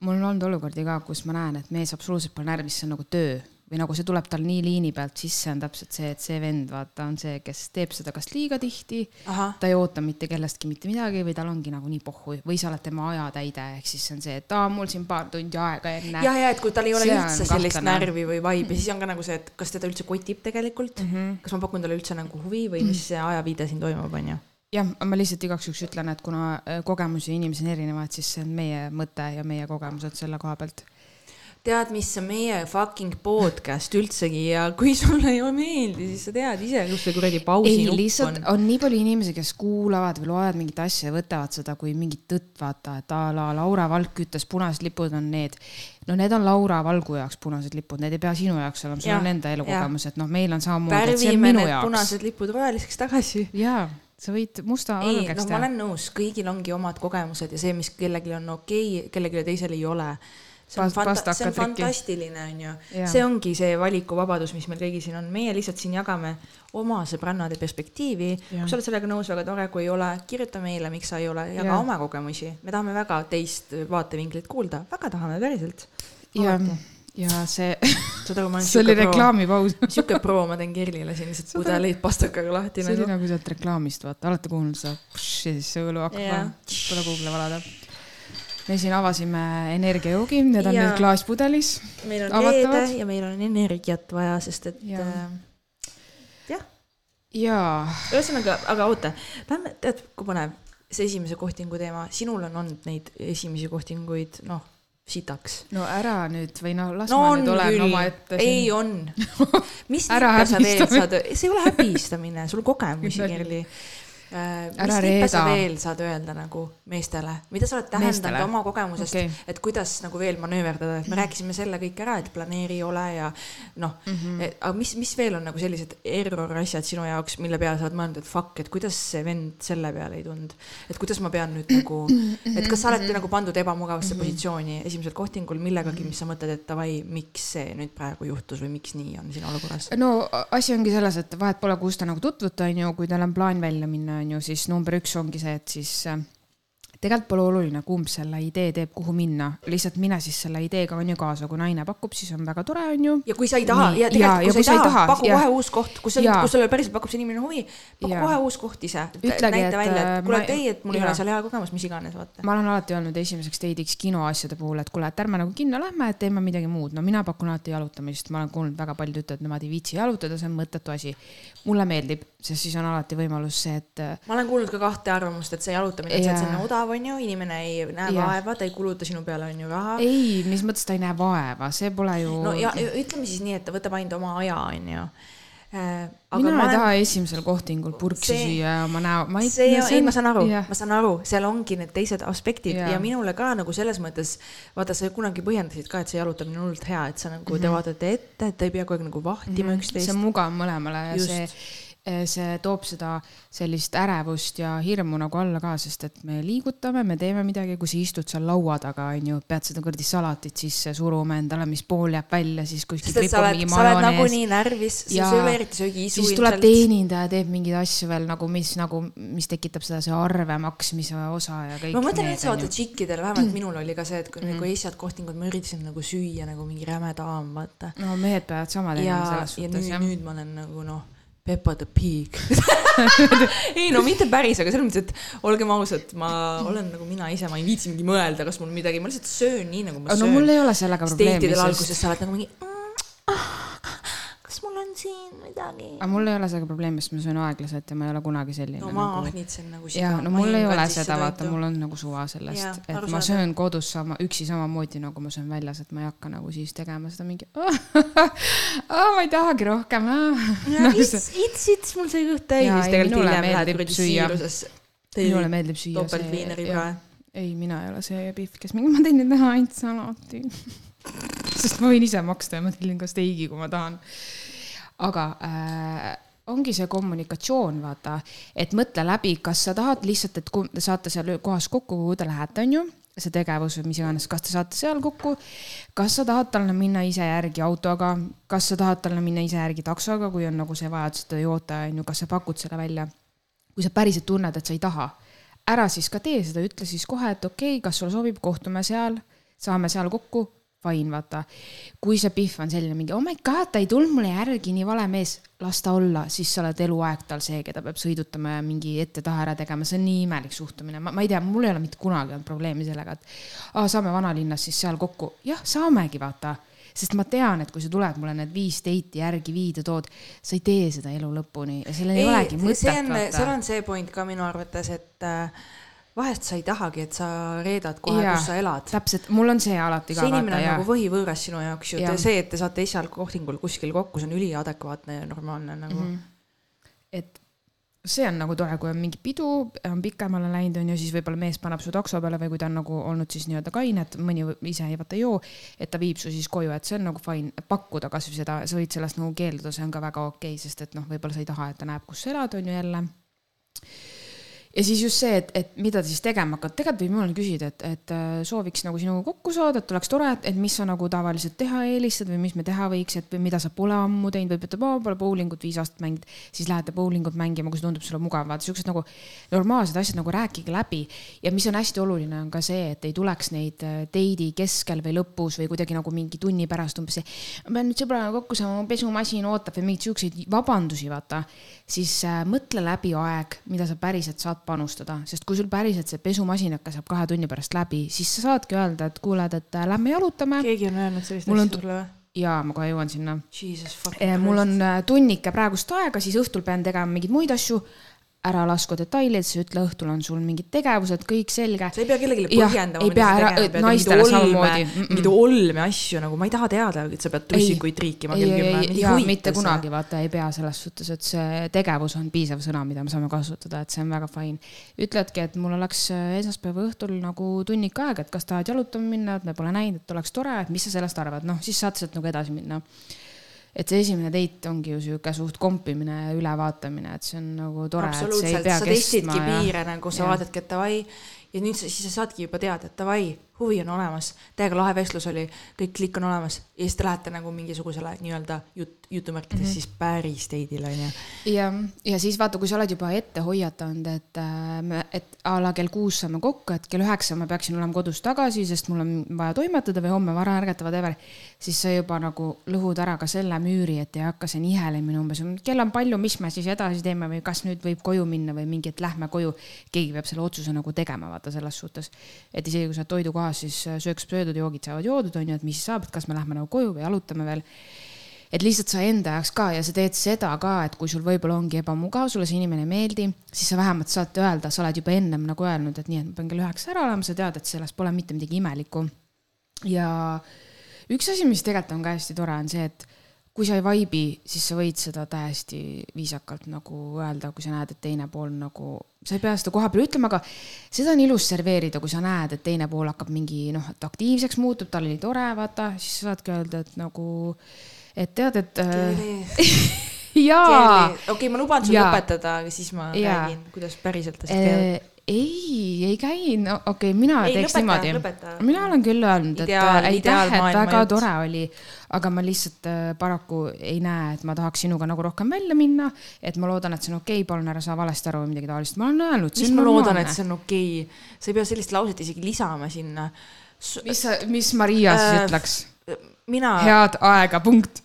mul on olnud olukordi ka, kus ma näen, et mees absoluutselt pole närvis, see on nagu töö või nagu see tuleb tal nii liini pealt sisse, on täpselt see, et see vend, vaata, on see, kes teeb seda kas liiga tihti, ta ei oota mitte kellestki mitte midagi või tal ongi nagu nii pohhu või sa oled tema ajatäide, ehk siis on see, et aa, mul siin paar tundi aega enne. ja, ja et kui tal ei ole See üldse sellist kahtlane. närvi või vaibi, siis on ka nagu see, et kas teda üldse kotib tegelikult mm, -hmm. kas ma pakun talle üldse nagu huvi või mis see ajaviide siin toimub, onju. jah, ma lihtsalt igaks juhuks ütlen, et kuna äh, kogemusi inimesi on erinevaid, siis see on meie mõte ja meie kogemused selle koha pealt. tead, mis on meie fucking podcast üldsegi ja kui sulle ei meeldi, siis sa tead ise, kus see kuradi pausi nupp on on. nii palju inimesi, kes kuulavad või loevad mingit asja ja võtavad seda kui mingit tõtt, vaata, et a la Laura Valk ütles, punased lipud on need. no need on Laura Valgu jaoks punased lipud, need ei pea sinu jaoks olema, sul on enda elukogemus, et noh, meil on samamoodi, et see on värvime minu need jaoks. punased lipud roheliseks tagasi. jaa, sa võid musta ei, valgeks noh, ma teha. olen nõus, kõigil ongi omad kogemused ja see, mis kellelgi on okei okay,, kellelgi teisel ei ole. See on, fanta see on fantastiline, onju. Jaa. see ongi see valikuvabadus, mis meil kõigil siin on, meie lihtsalt siin jagame oma sõbrannade perspektiivi. Kui sa oled sellega nõus, väga tore, kui ei ole, kirjuta meile, miks sa ei ole, jaga Jah. oma kogemusi. me tahame väga teist vaatevinklit kuulda, väga tahame päriselt. ja, ja see, saad aru, ma olen see oli. reklaamipaus. sihuke pro, ma teen Kerlile siin lihtsalt pudeleid pastakaga lahti see oli nagu. nagu sealt reklaamist, vaata, olete kuulnud seda, ja siis see õlu hakkab yeah., pole Google'i valada. Me siin avasime energiajoogi, need on Jaa. nüüd klaaspudelis. meil on avatavad. veede ja meil on energiat vaja, sest et Jaa. äh, jah, jaa, ühesõnaga, aga oota, lähme, tead, kui põnev, see esimese kohtingu teema, sinul on olnud neid esimesi kohtinguid, noh, sitaks. no ära nüüd või noh, las no ma nüüd olen omaette, ei on. mis Ära häbistamine. saad, see ei ole häbistamine, sul kogemusi. Kerli. Mis Ära nippe sa reeda. veel saad öelda nagu meestele, mida sa oled tähendanud oma kogemusest okay., et kuidas nagu veel manööverdada, et me rääkisime selle kõik ära, et planeeri ole ja noh mm, Mhm. -hmm. aga mis, mis veel on nagu sellised error asjad sinu jaoks, mille peale sa oled mõelnud, et fuck, et kuidas see vend selle peale ei tulnud, et kuidas ma pean nüüd nagu, et kas sa oled nagu pandud ebamugavasse positsiooni esimesel kohtingul millegagi, mis sa mõtled, et davai, miks see nüüd praegu juhtus või miks nii on sinu olukorras? no asi ongi selles, et vahet pole, kus te nagu tutvute, on ju, kui teil on plaan välja minna, on ju, siis number üks ongi see, et siis äh, tegelikult pole oluline, kumb selle idee teeb, kuhu minna, lihtsalt mine siis selle ideega on ju kaasa, kui naine pakub, siis on väga tore, on ju. ja kui sa ei taha Nii, ja ja- tegelikult, ja kui sa ei taha, paku ja- kohe uus koht, kus Jaa. kus sulle päriselt pakub see inimene huvi, paku Jaa. kohe uus koht ise. Näita et, välja, äh, et kuule ma-, et ei, et mul ei jaa. ole seal hea kogemus, mis iganes, vaata. ma olen alati öelnud esimeseks deidiks kinoasjade puhul, et kuule, et ärme nagu kinno lähme, et teeme midagi muud. no mina pakun alati jalutamist, ma olen kuulnud väga paljud ütlevad, nemad ei viitsi jalutada, see on mõttetu asi. mulle meeldib, sest siis on alati võimalus see, et äh, ma olen kuulnud ka kahte arvamust, et see jalutamine, et see, on odav, on ju, inimene ei näe Jah. vaeva, ta ei kuluta sinu peale, on ju, raha. ei, mis mõttes ta ei näe vaeva, see pole ju no ja ütleme siis nii, et ta võtab ainult oma aja, on ju. aga mina ma ei olen taha esimesel kohtingul purksi See- süüa ja oma näo, ma ei. see, ei, ma saan aru, jah, ma saan aru, seal ongi need teised aspektid ja. Jaa. ja minule ka nagu selles mõttes, vaata, sa kunagi põhjendasid ka, et see jalutamine on hullult hea, et sa nagu mm, -hmm. te vaatate ette, et te ei pea kogu aeg nagu vahtima mm -hmm. Mhm. see üksteist on. mugav mõlemale ja Just. see see toob seda sellist ärevust ja hirmu nagu alla ka, sest et me liigutame, me teeme midagi, kui sa istud seal laua taga, onju, pead seda kuradi salatit sisse suruma endale, mis pool jääb välja, siis kuskil ripub mingi majonees. sa oled nagunii närvis, sa ei ole eriti söögiisu. siis tuleb teenindaja, teeb mingeid asju veel nagu, mis nagu, mis tekitab seda, see arve maksmise osa ja kõik. ma mõtlen üldse vaata tšikkidele, vähemalt mm. minul oli ka see, et kui mm. nagu esimesed kohtingud, ma üritasin nagu süüa nagu mingi räme daam, vaata. no mehed peavad sama tegema selles suhtes. ja nüüd, nüüd ma olen nagu noh Peppa the Pig ei no mitte päris, aga selles mõttes, et olgem ausad, ma olen nagu mina ise, ma ei viitsi mingi mõelda, kas mul midagi, ma lihtsalt söön nii nagu ma söön. no mul ei ole sellega probleemi. Steikidel alguses sa oled nagu mingi mm, ah, on siin midagi? aga mul ei ole sellega probleemi, sest ma söön aeglaselt ja ma ei ole kunagi selline. no ma nagu... ahnitsen nagu siga. jaa, no mul ei ole seda, vaata, mul on nagu suva sellest, et ma söön saada. kodus sama, üksi samamoodi nagu ma söön väljas, et ma ei hakka nagu siis tegema seda mingi oh, ma ei tahagi rohkem. its, its, its, mul sai kõht täis, siis tegelikult hiljem lähed kuradi siiruses. minule meeldib süüa. topeltviineri ka. ei, mina ei ole see Pihv, kes mingi, ma teen nüüd teha ainult salati sest ma võin ise maksta ja ma tellin ka steigi, kui ma tahan aga äh, ongi see kommunikatsioon, vaata, et mõtle läbi, kas sa tahad lihtsalt, et te saate seal kohas kokku, kuhu te lähete, on ju see tegevus või mis iganes, kas te saate seal kokku, kas sa tahad talle minna ise järgi autoga, kas sa tahad talle minna ise järgi taksoga, kui on nagu see vajadus, et ta ei oota, on ju, kas sa pakud selle välja. kui sa päriselt tunned, et sa ei taha, ära siis ka tee seda, ütle siis kohe, et okei okay,, kas sulle sobib, kohtume seal, saame seal kokku fine, vaata. kui see Pihv on selline mingi, oh my god, ta ei tulnud mulle järgi, nii vale mees, las ta olla, siis sa oled eluaeg tal see, keda peab sõidutama ja mingi ette-taha ära tegema, see on nii imelik suhtumine, ma, ma ei tea, mul ei ole mitte kunagi olnud probleemi sellega, et aa, saame vanalinnas siis seal kokku, jah, saamegi, vaata. Sest ma tean, et kui sa tuled mulle need viis date'i järgi viida tood, sa ei tee seda elu lõpuni ja sellel ei, ei olegi mõtet. see on, seal on see point ka minu arvates, et äh, vahest sa ei tahagi, et sa reedad kohe, kus sa elad. täpselt, mul on see alati ka. see inimene on nagu võhivõõras sinu jaoks ju, see, et te saate esialgu kohtingul kuskil kokku, see on üliadekvaatne ja normaalne nagu mm. -hmm. et see on nagu tore, kui on mingi pidu, on pikemale läinud, on ju, siis võib-olla mees paneb su takso peale või kui ta on nagu olnud siis nii-öelda kaine, et mõni ise ei vaata joo, et ta viib su siis koju, et see on nagu fine, pakkuda kasvõi seda, sa võid sellest nagu keelduda, see on ka väga okei okay,, sest et noh, võib-olla sa ei taha, et ta näeb, kus sa elad, on ju jälle ja siis just see, et, et mida te siis tegema hakkate, tegelikult võib mul küsida, et, et äh, sooviks nagu sinuga kokku saada, et oleks tore, et, et mis sa nagu tavaliselt teha eelistad või mis me teha võiks, et või mida sa pole ammu teinud, võib ütelda, pole bowlingut viis aastat mänginud, siis lähete bowlingut mängima, kui see tundub sulle mugav, vaata siuksed nagu normaalsed asjad nagu rääkige läbi. ja mis on hästi oluline, on ka see, et ei tuleks neid äh, date'i keskel või lõpus või kuidagi nagu mingi tunni pärast umbes see, ma pean nüüd sõbraga kokku saama, pesumasin ootab või mingeid siukseid vabandusi, vaata. Siis äh, mõtle läbi aeg, mida sa päriselt saad panustada, sest kui sul päriselt see pesumasinaka saab kahe tunni pärast läbi, siis sa saadki öelda, et kuuled, et äh, lähme jalutame. keegi on öelnud sellist asja sulle või? jaa, ma kohe jõuan sinna. mul on äh, tunnike praegust aega, siis õhtul pean tegema mingeid muid asju ära lasku detailidesse, ütle õhtul on sul mingid tegevused, kõik selge. sa ei pea kellelegi põhjendama. ei pea ära, naistele samamoodi. mingeid olme asju nagu ma ei taha teada, et sa pead tussikuid triikima kell kümme. jaa, mitte kunagi vaata ei pea selles suhtes, et see tegevus on piisav sõna, mida me saame kasutada, et see on väga fine. ütledki, et mul oleks äh, esmaspäeva õhtul nagu tunnik aega, et kas tahad jalutama minna, et me pole näinud, et oleks tore, et mis sa sellest arvad, noh siis saad sealt nagu edasi minna et see esimene date ongi ju sihuke suht kompimine ja ülevaatamine, et see on nagu tore. absoluutselt, sa testidki ja... piire nagu sa ja. vaatadki, et davai ja nüüd sa, siis sa saadki juba teada, et davai, huvi on olemas, täiega lahe vestlus oli, kõik klikk on olemas ja siis te lähete nagu mingisugusele nii-öelda jutt, jutumärkides mm -hmm. siis päris date'ile onju. ja, ja siis vaata, kui sa oled juba ette hoiatanud, et äh,, et a la kell kuus saame kokku, et kell üheksa ma peaksin olema kodus tagasi, sest mul on vaja toimetada või homme vara ärgata, whatever. siis sa juba nagu lõhud ära ka selle müüri, et ei hakka see nihelemine umbes, kell on palju, mis me siis edasi teeme või kas nüüd võib koju minna või mingi, et lähme koju. keegi peab selle otsuse nagu tegema, vaata selles suhtes. et isegi kui sa oled toidukohas, siis äh, sööks söödud, joogid saavad joodud, on ju, et mis siis saab, et kas me lähme nagu koju või jalutame veel et lihtsalt sa enda jaoks ka ja sa teed seda ka, et kui sul võib-olla ongi ebamugav, sulle see inimene ei meeldi, siis sa vähemalt saad öelda, sa oled juba ennem nagu öelnud, et nii, et ma pean kell üheksa ära olema, sa tead, et selles pole mitte midagi imelikku. ja üks asi, mis tegelikult on ka hästi tore, on see, et kui sa ei vaibi, siis sa võid seda täiesti viisakalt nagu öelda, kui sa näed, et teine pool nagu, sa ei pea seda koha peal ütlema, aga seda on ilus serveerida, kui sa näed, et teine pool hakkab mingi noh, et aktiivseks muutub, tal oli tore, vaata, siis sa saadki öelda, et nagu et tead, et. Äh, jaa, okei okay,, ma luban sul lõpetada, aga siis ma Jaa. räägin, kuidas päriselt asjad käivad. ei, ei käi, no okei okay,, mina Ei, teeks lõpeta, niimoodi mina olen küll öelnud, et Ideaal- äh, aitäh, et väga jutt. tore oli, aga ma lihtsalt äh, paraku ei näe, et ma tahaks sinuga nagu rohkem välja minna, et ma loodan, et see on okei okay,, palun ära saa valesti aru või midagi taolist, ma olen öelnud, mis ma loodan, et see on okei okay.. sa ei pea sellist lauset isegi lisama sinna. mis mis Maria siis Äh, ütleks? mina, head aega, punkt.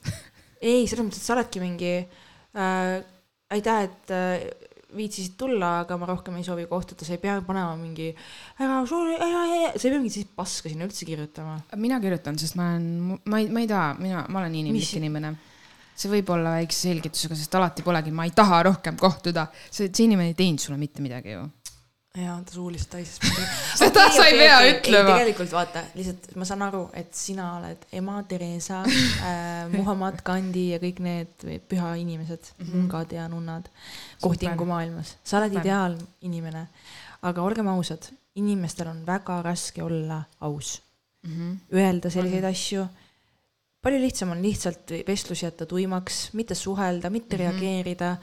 ei, selles mõttes, et sa oledki mingi äh,, aitäh, et äh, viitsisid tulla, aga ma rohkem ei soovi kohtuda, sa ei pea panema mingi ära, sa ei pea mingit sellist paska sinna üldse kirjutama. mina kirjutan, sest ma olen, ma ei, ma ei taha, mina, ma olen inimlik inimene. see võib olla väikse selgitusega, sest alati polegi, ma ei taha rohkem kohtuda. see, see inimene ei teinud sulle mitte midagi ju. jaa, ta suuliselt taises. Seda sa ei pea ütlema. tegelikult vaata, lihtsalt ma saan aru, et sina oled ema Theresa äh,, Muhamed Gandhi ja kõik need püha inimesed mm, -hmm. mungad ja nunnad kohtingu maailmas. sa oled ideaalinimene. aga olgem ausad, inimestel on väga raske olla aus, mm. -hmm. öelda selliseid asju. palju lihtsam on lihtsalt vestlus jätta tuimaks, mitte suhelda, mitte mm -hmm. reageerida.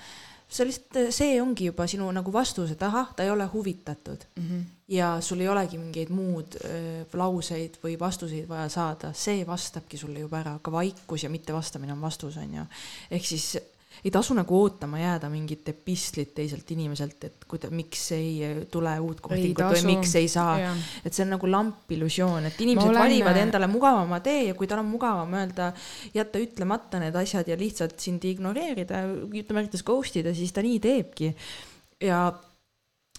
See lihtsalt, see ongi juba sinu nagu vastus, et ahah, ta ei ole huvitatud Mm -hmm. ja sul ei olegi mingeid muud öö, lauseid või vastuseid vaja saada, see vastabki sulle juba ära, ka vaikus ja mittevastamine on vastus, on ju. ehk siis ei tasu nagu ootama jääda mingit epistlit teiselt inimeselt, et kuida-, miks ei tule uut kohtingut või miks ei saa et see on nagu lamp illusioon, et inimesed olen- valivad endale mugavama tee ja kui tal on mugavam öelda, jätta ütlemata need asjad ja lihtsalt sind ignoreerida, jutumärkides ghost ida, siis ta nii teebki. ja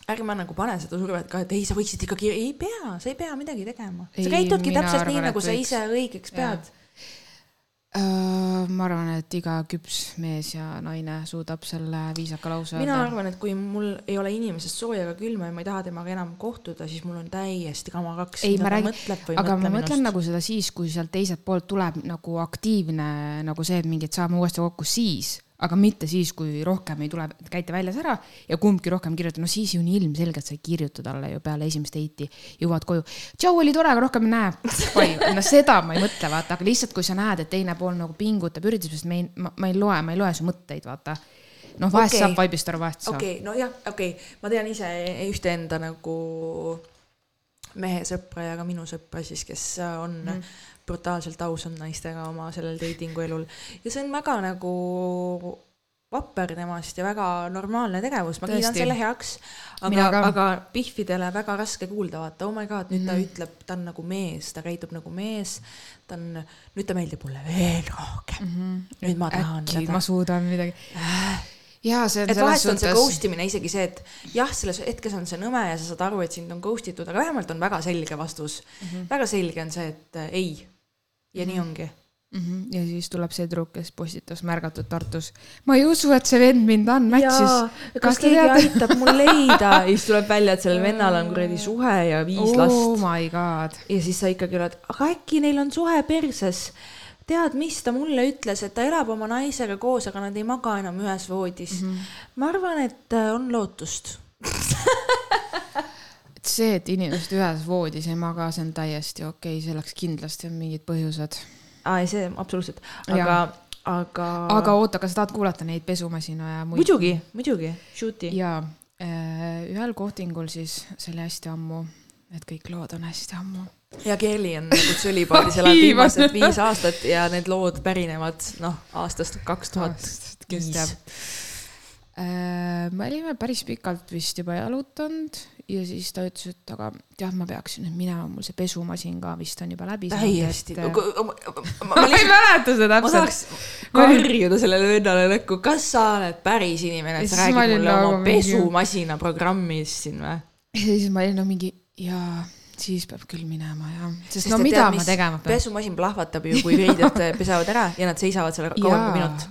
ärme nagu pane seda survet ka, et ei, sa võiksid ikkagi, ei pea, sa ei pea midagi tegema. sa käitudki täpselt arvan, nii, nagu sa ise õigeks pead. Äh, ma arvan, et iga küps mees ja naine suudab selle viisaka lause mina arvan, et kui mul ei ole inimesest sooja ega külma ja ma ei taha temaga enam kohtuda, siis mul on täiesti kama kaks, ei, ma räägin aga ma mõtle mõtlen minust. nagu seda siis, kui sealt teiselt poolt tuleb nagu aktiivne nagu see, et mingi, et saame uuesti kokku siis, aga mitte siis, kui rohkem ei tule, käite väljas ära ja kumbki rohkem kirjutab, no siis ju nii ilmselgelt sa ei kirjuta talle ju peale esimest date'i, jõuad koju. tšau, oli tore, aga rohkem ei näe. no seda ma ei mõtle, vaata, aga lihtsalt, kui sa näed, et teine pool nagu pingutab, üritab, sest me ei, ma ei loe, ma ei loe su mõtteid, vaata. noh, vahest okay. saab vaibist aru, vahest ei saa okei okay,, nojah, okei okay., ma tean ise ühte enda nagu mehe sõpra ja ka minu sõpra siis, kes on Mhm. mm. brutaalselt ausad naistega oma sellel dating'u elul ja see on väga nagu vapper temast ja väga normaalne tegevus, ma kiidan selle heaks. Aga aga Biffidele väga raske kuulda, vaata, oh my god, nüüd mm ta Mhm. ütleb, ta on nagu mees, ta käitub nagu mees, ta on, nüüd ta meeldib mulle veel rohkem mm. -hmm. nüüd ma tahan äkki teda ma suudan midagi. jaa, see on et vahest on see suhtes, ghost imine isegi see, et jah, selles hetkes on see nõme ja sa saad aru, et sind on ghost itud, aga vähemalt on väga selge vastus mm. Mhm. -hmm. väga selge on see, et äh, ei. ja mm -hmm. nii ongi. Mhm. ja siis tuleb see tüdruk, kes postitas märgatud Tartus. ma ei usu, et see vend mind unmatch'is. kas keegi aitab mul leida ja siis tuleb välja, et sellel vennal on kuradi suhe ja viis oh last ja siis sa ikkagi oled, aga äkki neil on suhe perses. tead, mis ta mulle ütles, et ta elab oma naisega koos, aga nad ei maga enam ühes voodis mm. -hmm. ma arvan, et äh, on lootust. et see, et inimesed ühes voodis ei maga, see on täiesti okei okay., selleks kindlasti on mingid põhjused. aa, ei see absoluutselt, aga aga. aga oota, kas sa tahad kuulata neid pesumasina ja muid? muidugi, muidugi, shoot'i. jaa, ühel kohtingul siis, see oli hästi ammu, need kõik lood on hästi ammu. Ja Kerli on nagu tsölipaadis elanud viimased viis aastat ja need lood pärinevad noh, aastast kaks tuhat viis. teab. me olime päris pikalt vist juba jalutanud ja siis ta ütles, et aga tead, ma peaksin nüüd minema, mul see pesumasin ka vist on juba läbi. täiesti, ma, ma, ma ma ei mäleta seda ma täpselt. tahaks karjuda sellele vennale näkku, kas sa oled päris inimene, et sa ma räägid mulle nagu oma pesumasina programmist siin või? ja siis ma olin no mingi jaa, siis peab küll minema jah, sest Sest no mida tead, ma tegema pean. pesumasin plahvatab ju, kui riided pesevad ära ja nad seisavad seal kauem kui minut.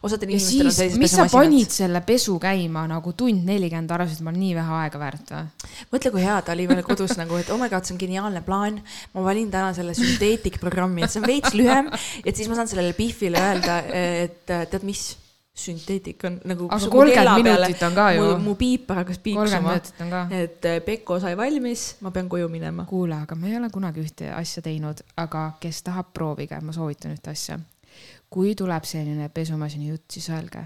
osadel inimestel on sellised mis sa pesumasinad panid. selle pesu käima nagu tund nelikümmend, arvasid, et ma olen nii vähe aega väärt või? mõtle, kui hea ta oli veel kodus nagu, et oh my god, see on geniaalne plaan. ma valin täna selle Synthetic programmi, et see on veits lühem, et siis ma saan sellele Biffile öelda, et tead mis, Synthetic on nagu. Aga 30 minutit on ka ju. mu piipar hakkas kolmkümmend piiksuma, et eh, Pekko sai valmis, ma pean koju minema. kuule, aga ma ei ole kunagi ühte asja teinud, aga kes tahab, proovige, ma soovitan ühte asja. kui tuleb selline pesumasina jutt, siis öelge,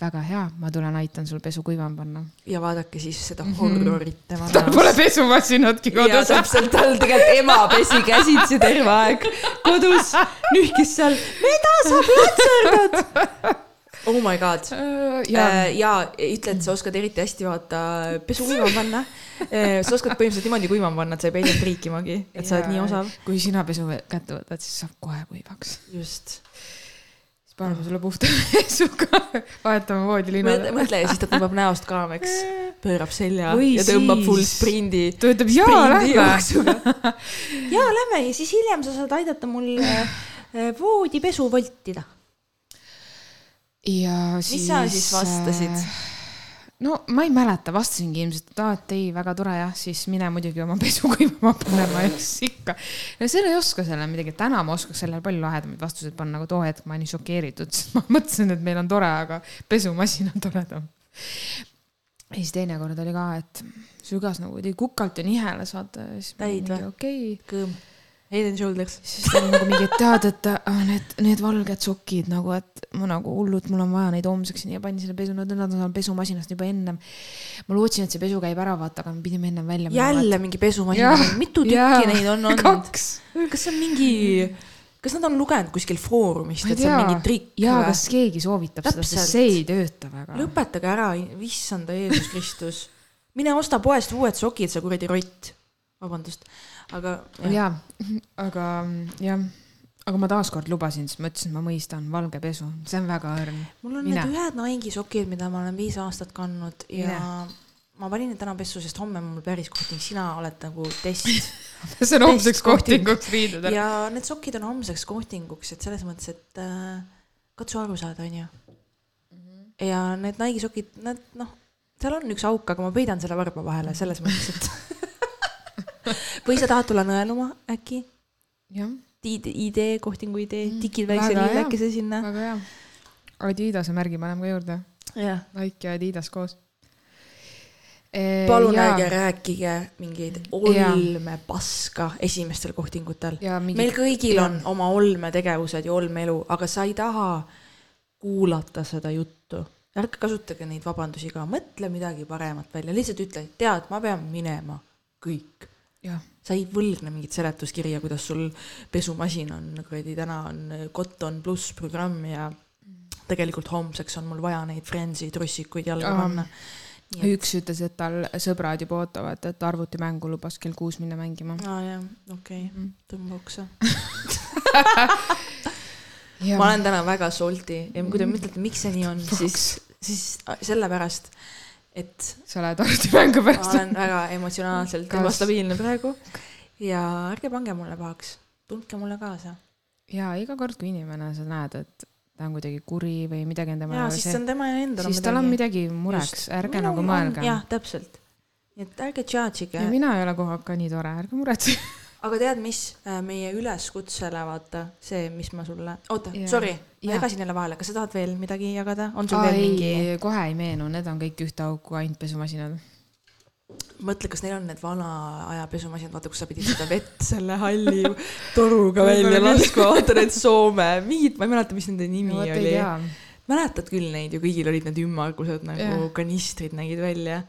väga hea, ma tulen aitan sul pesu kuivama panna. ja vaadake siis seda horrorit tema tal pole pesumasinatki kodus. täpselt, tal tegelikult ema pesi käsitsi terve aeg kodus, nühkis seal, mida sa platserdad? Oh my god. ja ja, ja ütle, et sa oskad eriti hästi vaata pesu kuivama panna. sa oskad põhimõtteliselt niimoodi kuivama panna, et sa ei pea hiljem triikimagi, et sa oled nii osav. kui sina pesu kätte võtad, siis saab kohe kuivaks. just. siis paneme sulle puhta pesuga, vahetame voodilinale. mõtle ja siis ta tõmbab näost kaameks, pöörab selja Või ja tõmbab full sprindi. ta ütleb jaa, lähme. ja lähme ja siis hiljem sa saad aidata mul äh, voodipesu voltida. Ja siis. mis sa siis vastasid? no ma ei mäleta, vastasingi ilmselt, et aa, et ei, väga tore jah, siis mine muidugi oma pesu kuivama panema siis ikka. ja selle ei oska sellele midagi, täna ma oskaks sellele palju lahedamaid vastuseid panna, nagu too hetk ma olin šokeeritud, sest ma mõtlesin, et meil on tore, aga pesumasin on toredam. ja siis teinekord oli ka, et sügas nagu kuidagi kukalt ja nihele saada ja siis ma Täid või? okei okay. kõõm. Head and shoulders. siis ta oli nagu mingi, et tead, et ah, need, need valged sokid nagu, et ma nagu hullult, mul on vaja neid homseks ja pani selle pesu, nad on pesumasinast juba ennem. ma lootsin, et see pesu käib ära, vaata, aga me pidime ennem välja. jälle mingi pesumasin mitu tükki jaa. neid on olnud? kas see on mingi, kas nad on lugenud kuskil foorumist, et see on mingi trikk jaa, kas keegi soovitab seda, Täpselt. sest see ei tööta väga. lõpetage ära, issanda Jeesus Kristus. mine osta poest uued sokid, sa kuradi rott. vabandust, aga jaa, aga jah, aga ma taaskord lubasin, siis ma ütlesin, ma mõistan, valge pesu, see on väga õrn. mul on Mine. need ühed Nike'i sokid, mida ma olen viis aastat kandnud ja Mine. ma panin need täna pessu, sest homme on mul päris kohting, sina oled nagu test. see on homseks kohting. kohtinguks viidud ja need sokid on homseks kohtinguks, et selles mõttes, et äh, katsu aru saada, onju. ja need Nike'i sokid, nad noh, seal on üks auk, aga ma peidan selle varba vahele selles mõttes, et või sa tahad tulla nõeluma äkki? jah, ID, idee, kohtingu idee, Mm, tikid väikse lillekese sinna. väga hea. Adidase märgi paneme ka juurde. Nike ja Adidas koos. palun ärge rääkige mingeid olmepaska esimestel kohtingutel. ja mingi meil kõigil jaa. on oma olmetegevused ja olmeelu, aga sa ei taha kuulata seda juttu. ärge kasutage neid vabandusi ka, mõtle midagi paremat välja, lihtsalt ütle, tead, ma pean minema, kõik. Sa ei võlgne mingit seletuskirja, kuidas sul pesumasin on kuradi, täna on Cotton pluss programm ja tegelikult homseks on mul vaja neid Friendsi trussikuid jalga panna. üks ütles, et tal sõbrad juba ootavad, et arvutimängu lubas kell kuus minna mängima. aa jah, okei okay., Mhm. tõmba oksa. ma olen täna väga salty ja kui te mõtlete, miks see nii on, siis, siis sellepärast, et sa lähed arvutimängu ma pärast. olen väga emotsionaalselt ebastabiilne praegu ja ärge pange mulle pahaks, tundke mulle kaasa. ja iga kord, kui inimene, sa näed, et ta on kuidagi kuri või midagi on tema ja siis see on tema endal siis tal on midagi mureks, ärge nagu mõelge. jah, täpselt. et ärge judge ige ja. mina ei ole kogu aeg ka nii tore, ärge muretsege. Aga tead, mis äh, meie üleskutsele, vaata see, mis ma sulle, oota Jaa., sorry, ma Jaa. segasin jälle vahele, kas sa tahad veel midagi jagada, on sul veel mingi, ei, kohe ei meenu, need on kõik ühte auku, ainult pesumasinad. mõtle, kas neil on need vana aja pesumasinad, vaata, kus sa pidid seda vett selle halli toruga välja laskma, vaata need Soome, mingid, ma ei mäleta, mis nende nimi ei oli. mäletad küll neid ju, kõigil olid need ümmargused nagu Jah. kanistrid nägid välja.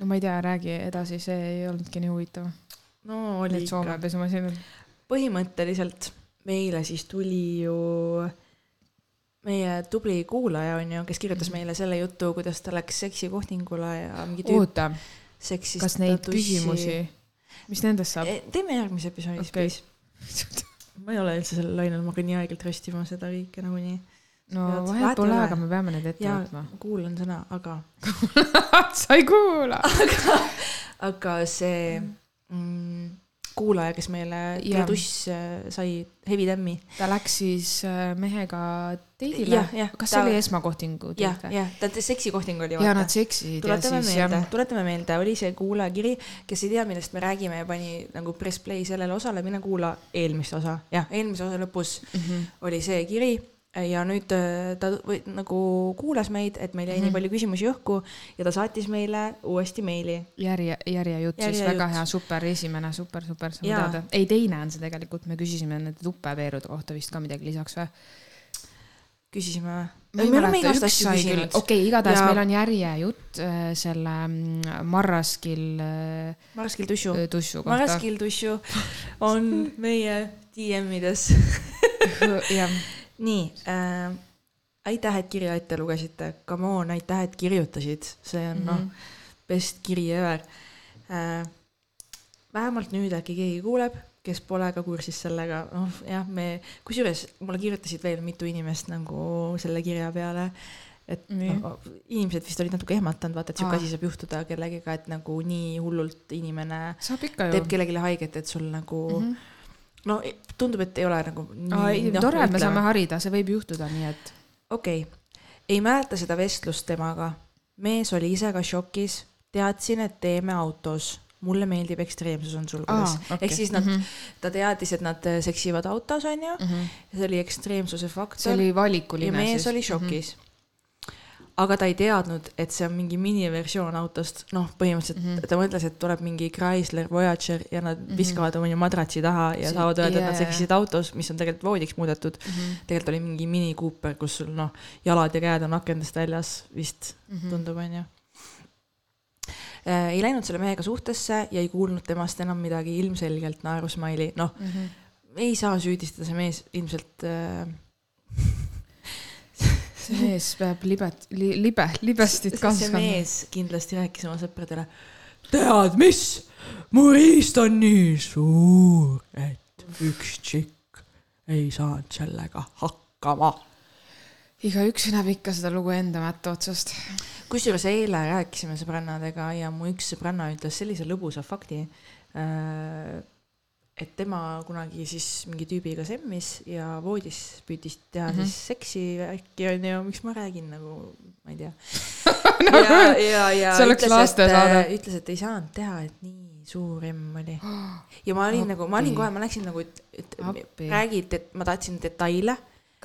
no ma ei tea, räägi edasi, see ei olnudki nii huvitav. No oli Need Soome ikka. pesumasinad. põhimõtteliselt meile siis tuli ju meie tubli kuulaja on ju, kes kirjutas meile selle jutu, kuidas ta läks seksikohtingule ja mingi tüüp oota, kas neid küsimusi, mis nendest saab? teeme järgmise episoodis Okei. okay., please. ma ei ole üldse sellel lainel, ma hakkan nii aeglaselt röstima seda kõike nagunii. no vahet pole aga me peame need ette võtma. kuulan sõna, aga, sa ei kuula. aga see mm, kuulaja, kes meile Jaa. Kreduss äh, sai Heavy Tämmi. ta läks siis äh, mehega teidile kas see oli esmakohtingu teit või? jah, ta seksikohting oli ja nad seksisid tuletame meelde, tuletame meelde, oli see kuulajakiri, kes ei tea, millest me räägime ja pani nagu press play sellele osale, mine kuula eelmist osa, jah, eelmise osa lõpus Mhm. oli see kiri ja nüüd äh, ta või, nagu kuulas meid, et meil jäi mm Mhm. -hmm. nii palju küsimusi õhku ja ta saatis meile uuesti meili. järje, järjejutt siis Järjejutt. väga hea, super, esimene, super, super, saame teada. ei, teine on see tegelikult, me küsisime nende tupeveerude kohta vist ka midagi lisaks või? küsisime, küsinud. okei okay,, igatahes Ja- meil on järjejutt äh, selle mm, Marraskil äh, Maraskil Tussu. tussu kohta. Maraskil Tussu on meie DM-ides. jah, nii äh,, aitäh, et kirja ette lugesite, come on, aitäh, et kirjutasid, see on mm -hmm. noh, best kiri ever äh,. vähemalt nüüd äkki keegi kuuleb, kes pole ka kursis sellega, noh jah, me, kusjuures mulle kirjutasid veel mitu inimest nagu selle kirja peale, et Nii. no, inimesed vist olid natuke ehmatanud, vaata, et siuke Aa. asi saab juhtuda kellegiga, et nagu nii hullult inimene saab ikka teeb ju. kellelegi haiget, et sul nagu mm Mhm. -hmm. No tundub, et ei ole nagu ei, tore, et me saame harida, see võib juhtuda, nii et okei okay., ei mäleta seda vestlust temaga. mees oli ise ka šokis, teadsin, et teeme autos. mulle meeldib ekstreemsus on sulgudes Aa, okei. ehk siis nad mm, Mhm. -hmm. ta teadis, et nad äh, seksivad autos, onju, ja see oli ekstreemsuse faktor. see oli valikuline ja mees siis. Mhm. oli šokis mm. -hmm. Aga ta ei teadnud, et see on mingi miniversioon autost, noh, põhimõtteliselt mm. -hmm. ta mõtles, et tuleb mingi Chrysler Voyager ja nad mm. -hmm. viskavad oma madratsi taha ja See- saavad öelda, et nad seksisid autos, mis on tegelikult voodiks muudetud mm. -hmm. tegelikult oli mingi mini Cooper, kus sul noh, jalad ja käed on akendest väljas vist Mm -hmm. tundub, onju. ei läinud selle mehega suhtesse ja ei kuulnud temast enam midagi, ilmselgelt naerusmaili, noh, Mm -hmm. ei saa süüdistada, see mees ilmselt äh, see mees peab libet- li,, libe, libestit see kasvama. mees kindlasti rääkis oma sõpradele. tead mis, mu riist on nii suur, et üks tšikk ei saanud sellega hakkama. igaüks näeb ikka seda lugu enda mätta otsast. kusjuures eile rääkisime sõbrannadega ja mu üks sõbranna ütles sellise lõbusa fakti. Et tema kunagi siis mingi tüübiga semmis ja voodis püüdis teha mm. -hmm. siis seksi äkki onju, miks ma räägin nagu, ma ei tea. ja, ja, ja See oleks lastesaade. ütles, et ei saanud teha, et nii suur emm oli. ja ma olin nagu, ma olin Appi. kohe, ma läksin nagu, et, et Appi. räägid, et ma tahtsin detaile,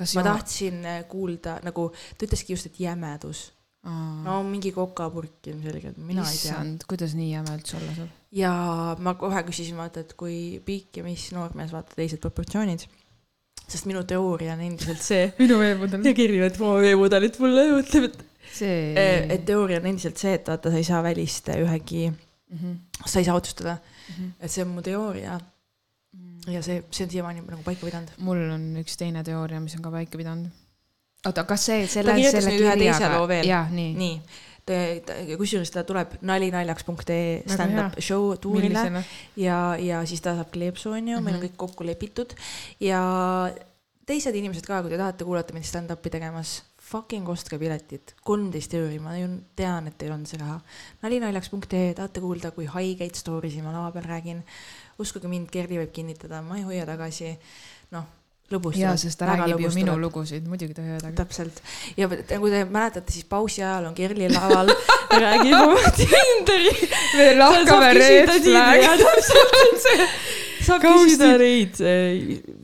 ma tahtsin äh, kuulda nagu, ta ütleski just, et jämedus. no mingi kokapurk ilmselgelt, mina ei tea. issand, kuidas nii jäme üldse olla saab? Ja ma kohe küsisin vaata, et kui pikk ja mis noormees, vaata teised proportsioonid. sest minu teooria on endiselt see. minu veemudel. ja kirjutab oma veemudelit mulle ja mõtleb, et, see. et teooria on endiselt see, et vaata, sa ei saa välist ühegi, Mhm. sa ei saa otsustada, et see on mu teooria. ja see, see on siiamaani nagu paika pidanud. mul on üks teine teooria, mis on ka paika pidanud. oota, kas see, selle, selle veel. jah, nii, nii.. Kusjuures ta tuleb nalinaljaks.ee stand-up show tuurile ja, ja siis ta saab kleepsu, onju, meil on Mhm. kõik kokku lepitud ja teised inimesed ka, kui te tahate kuulata mind stand-up'i tegemas, fucking ostke piletid, kolmteist euri, ma ju tean, et teil on see raha. nalinaljaks.ee, tahate kuulda, kui haigeid story si ma lava peal räägin. uskuge mind, Kerli võib kinnitada, ma ei hoia tagasi, noh, lõbustavad. jaa, sest ta räägib ju minu lugusid, muidugi ta ei öelda. täpselt. Ja nagu te mäletate, siis pausi ajal on Kerli laval, räägib oma Tinderi. Me lahkame red flag. saab küsida neid,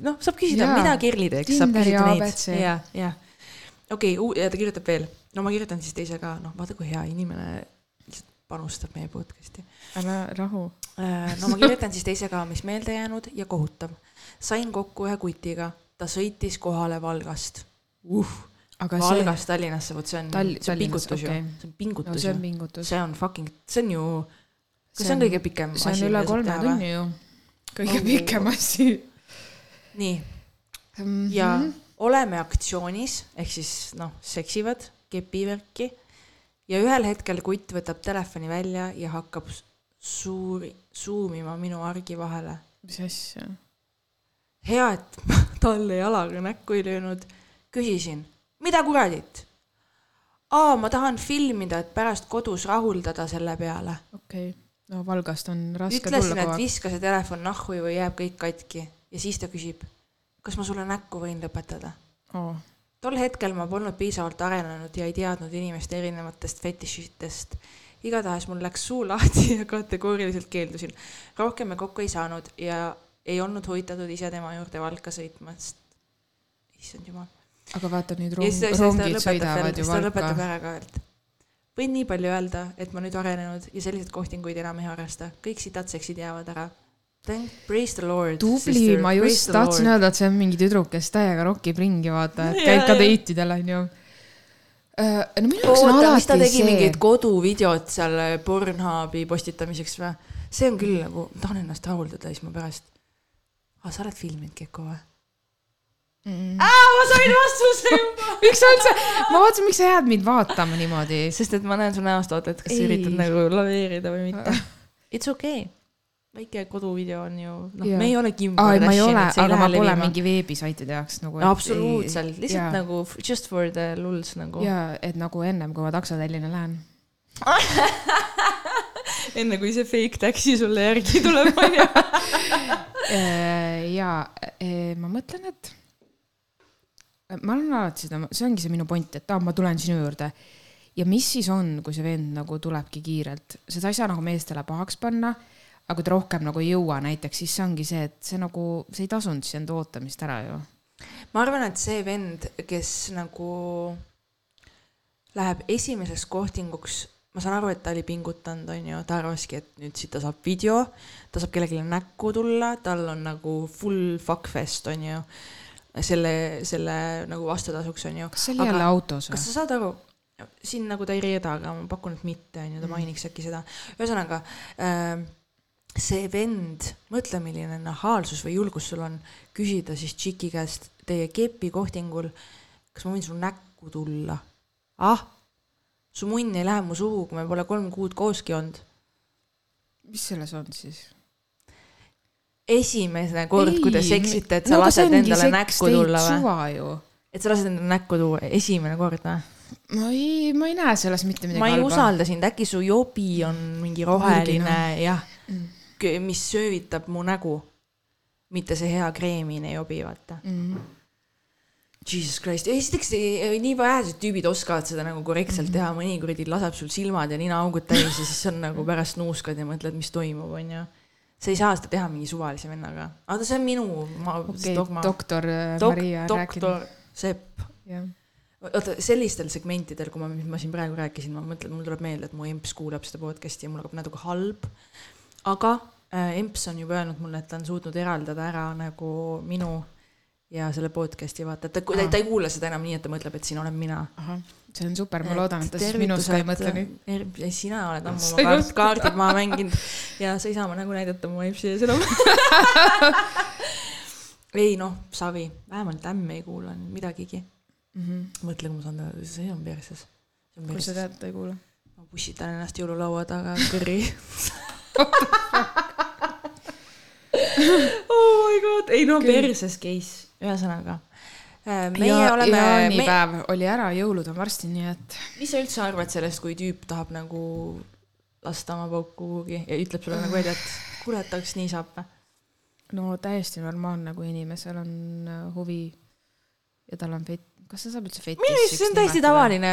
noh, saab küsida, mida Kerli teeks, saab küsida neid. Ja, ja okei okay,, ja ta kirjutab veel, no ma kirjutan siis teise ka, noh, vaata kui hea inimene panustab meie podcast'i. ära rahu. no ma kirjutan siis teise ka, mis meelde jäänud ja kohutav. sain kokku ühe kutiga, ta sõitis kohale Valgast uh,. aga see, Valgast Tallinnasse, vot see on Tall-, see on pingutus ju okei., see on no pingutus see on ju, pingutus. see on fucking, see on ju, kas see on kõige pikem see on asi, üle kolme tunni ju. kõige Oh. pikem asi. nii, ja oleme aktsioonis ehk siis noh, seksivad, kepivärki ja ühel hetkel kutt võtab telefoni välja ja hakkab suuri, suumima minu argi vahele. mis asja? hea, et ma talle jalaga näkku ei löönud. küsisin, mida kuradit? aa, ma tahan filmida, et pärast kodus rahuldada selle peale. okei okay., no Valgast on raske ütlesin, tulla et kogu aeg. viska see telefon nahhu või jääb kõik katki ja siis ta küsib, kas ma sulle näkku võin lõpetada Oh. Tol hetkel ma polnud piisavalt arenenud ja ei teadnud inimeste erinevatest fetišitest. igatahes mul läks suu lahti ja kategooriliselt keeldusin. rohkem me kokku ei saanud ja ei olnud huvitatud ise tema juurde Valka sõitmast. issand jumal. aga vaata nüüd rong, rongid sõidavad ju ta lõpetab Valka. ära ka, et võin nii palju öelda, et ma nüüd arenenud ja selliseid kohtinguid enam ei harrasta. kõik sitad seksid jäävad ära. Thank, praise the lord. tubli, ma just tahtsin öelda, et see on mingi tüdruk, kes täiega rokib ringi, vaata, et käib ka date idel onju. no minu jaoks on oota, mis ta alati tegi see mingit koduvideot seal Pornhubi postitamiseks või? see on küll nagu, ma tahan ennast rahuldada siis ma pärast. aa, sa oled filminud Keko või? mm.. ma sain vastuse juba. miks sa üldse, ma vaatasin, miks sa jääd mind vaatama niimoodi. sest et ma näen su näost, oota, et kas sa üritad nagu laveerida või mitte. It's okay. Väike koduvideo on ju, noh, me ei ole Kim ei aga ma pole mingi veebisaitide jaoks nagu. absoluutselt, lihtsalt jaa. nagu just for the lulls nagu. ja et nagu ennem, kui ma taksotellina lähen. enne kui see fake taxi sulle järgi tuleb, onju. ja eh, ma mõtlen, et ma olen alati seda, see ongi see minu point, et aa, ma tulen sinu juurde. ja mis siis on, kui see vend nagu tulebki kiirelt, seda ei saa nagu meestele pahaks panna. Aga kui ta rohkem nagu ei jõua näiteks, siis see ongi see, et see nagu, see ei tasunud siis enda ootamist ära ju. ma arvan, et see vend, kes nagu läheb esimeseks kohtinguks, ma saan aru, et ta oli pingutanud, onju, ta arvaski, et nüüd siit ta saab video, ta saab kellelegi näkku tulla, tal on nagu full fuckfest, onju. selle, selle nagu vastutasuks, onju. kas see oli jälle autos kas või? sa saad aru, siin nagu ta ei reeda, aga ma pakun, et mitte, onju, ta mainiks äkki seda. ühesõnaga äh,, see vend, mõtle, milline nahaalsus või julgus sul on küsida siis tšiki käest teie kepi kohtingul, kas ma võin su näkku tulla. ah, su munn ei lähe mu suhu, kui me pole kolm kuud kooski olnud. mis selles on siis? esimene kord, kui te seksite, et sa no lased endale näkku tulla või? et sa lased endale näkku tuua, esimene kord või? ma ei, ma ei näe selles mitte midagi ma ei halba. usalda sind, äkki su jobi on mingi roheline Valgine. jah Mm., mis söövitab mu nägu. mitte see hea kreemine jobi, vaata. mm.. Jesus Christ, esiteks nii vähesed tüübid oskavad seda nagu korrektselt teha, mõni kuradi laseb sul silmad ja ninaaugud täis ja siis on nagu pärast nuuskad ja mõtled, mis toimub, onju. sa ei saa seda teha mingi suvalise vennaga, aga see on minu ma, okei dogma okay,, doktor äh, Dok- Maria rääkinud. doktor Sepp. jah, oota, sellistel segmentidel, kui ma, mis ma siin praegu rääkisin, ma mõtlen, mul tuleb meelde, et mu emps kuulab seda podcast'i ja mul hakkab natuke halb. Aga äh, emps on juba öelnud mulle, et ta on suutnud eraldada ära nagu minu ja selle podcast'i vaata, et ta, ta, ta ei kuula seda enam nii, et ta mõtleb, et siin olen mina. see on super, ma loodan, et ta siis minust ka ei mõtle nii. nii. sina oled ammu oma ei kaart, kaardid maha mänginud ja sa ei saa mu nägu näidata mu empsi ees enam. ei noh, savi, vähemalt ämm ei kuula midagigi. mõtle, kui ma saan teada, see on perses. see on kui sa tead, ta ei kuula. ma pussitan ennast jõululaua taga kõrri. oh my god, ei no perses case, ühesõnaga. meie ja, oleme, me... jaanipäev me... oli ära, jõulud on varsti, nii et mis sa üldse arvad sellest, kui tüüp tahab nagu lasta oma pauku kuhugi ja ütleb sulle nagu välja, et et kas nii saab või? no täiesti normaalne, kui inimesel on äh, huvi ja tal on fet-, kas see saab üldse fetišiks arust see on täiesti nimetada? tavaline.